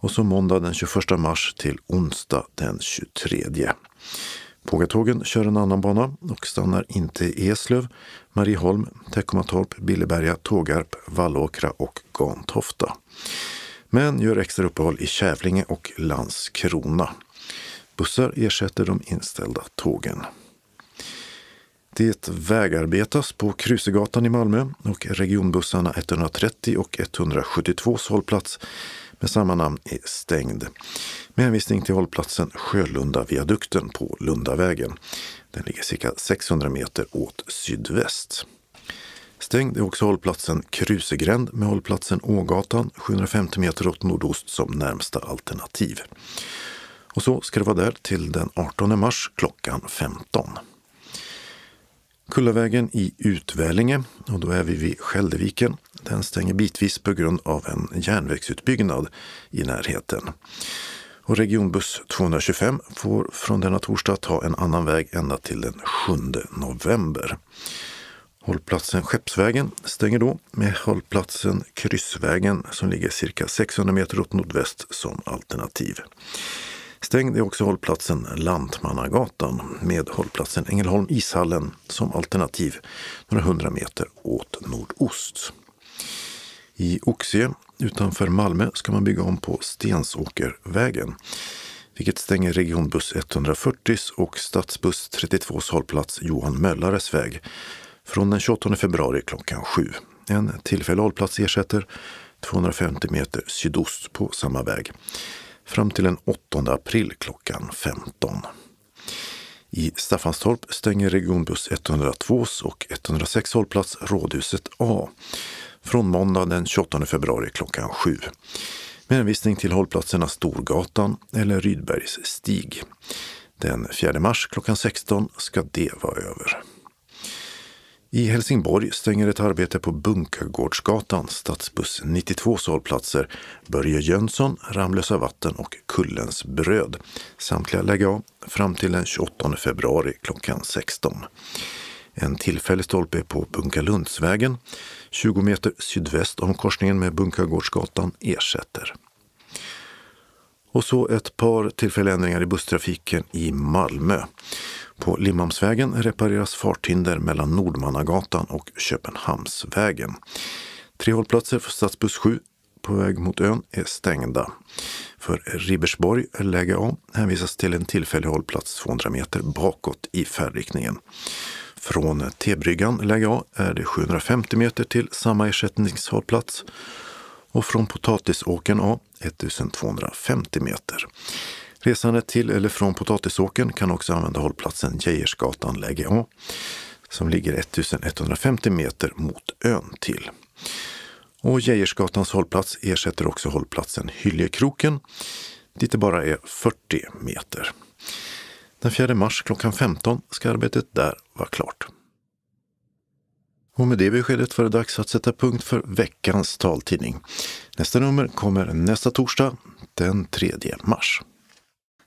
Och så måndag den 21 mars till onsdag den 23. Pågatågen kör en annan bana och stannar inte i Eslöv, Marieholm, Teckomatorp, Billeberga, Tågarp, Vallåkra och Gantofta. Men gör extra uppehåll i Kävlinge och Landskrona. Bussar ersätter de inställda tågen. Det vägarbetas på Krusegatan i Malmö och regionbussarna 130 och 172 hållplats med samma namn är stängd. Med hänvisning till hållplatsen Sjölunda-viadukten på Lundavägen. Den ligger cirka 600 meter åt sydväst. Stängd är också hållplatsen Krusegränd med hållplatsen Ågatan 750 meter åt nordost som närmsta alternativ. Och så ska det vara där till den 18 mars klockan 15. Kullavägen i Utvälinge, och då är vi vid Skäldeviken, den stänger bitvis på grund av en järnvägsutbyggnad i närheten. Och regionbuss 225 får från denna torsdag ta en annan väg ända till den 7 november. Hållplatsen Skeppsvägen stänger då med hållplatsen Kryssvägen som ligger cirka 600 meter åt nordväst som alternativ. Stängd är också hållplatsen Lantmannagatan med hållplatsen Ängelholm ishallen som alternativ några hundra meter åt nordost. I Oxie utanför Malmö ska man bygga om på Stensåkervägen vilket stänger regionbuss 140 och stadsbuss 32 hållplats Johan Möllares väg från den 28 februari klockan 7. En tillfällig hållplats ersätter 250 meter sydost på samma väg fram till den 8 april klockan 15. I Staffanstorp stänger regionbuss 102 och 106 hållplats Rådhuset A från måndag den 28 februari klockan 7 med hänvisning till hållplatserna Storgatan eller Rydbergs stig. Den 4 mars klockan 16 ska det vara över. I Helsingborg stänger ett arbete på Bunkagårdsgatan, stadsbuss 92 sålplatser, Börje Jönsson, Ramlösa vatten och Kullens bröd. Samtliga lägga av fram till den 28 februari klockan 16. En tillfällig stolpe på Bunkalundsvägen, 20 meter sydväst om korsningen med Bunkagårdsgatan, ersätter. Och så ett par tillfälliga ändringar i busstrafiken i Malmö. På Limhamnsvägen repareras farthinder mellan Nordmannagatan och Köpenhamnsvägen. Tre hållplatser för stadsbuss 7 på väg mot ön är stängda. För Ribersborg, läge A, hänvisas till en tillfällig hållplats 200 meter bakåt i färdriktningen. Från T-bryggan, läge A, är det 750 meter till samma ersättningshållplats och från Potatisåkern A 1250 meter. Resande till eller från Potatisåkern kan också använda hållplatsen Geijersgatan läge A som ligger 1150 meter mot ön till. Och Geijersgatans hållplats ersätter också hållplatsen Hyljekroken dit det bara är 40 meter. Den 4 mars klockan 15 ska arbetet där vara klart. Och med det beskedet var det dags att sätta punkt för veckans taltidning. Nästa nummer kommer nästa torsdag, den 3 mars.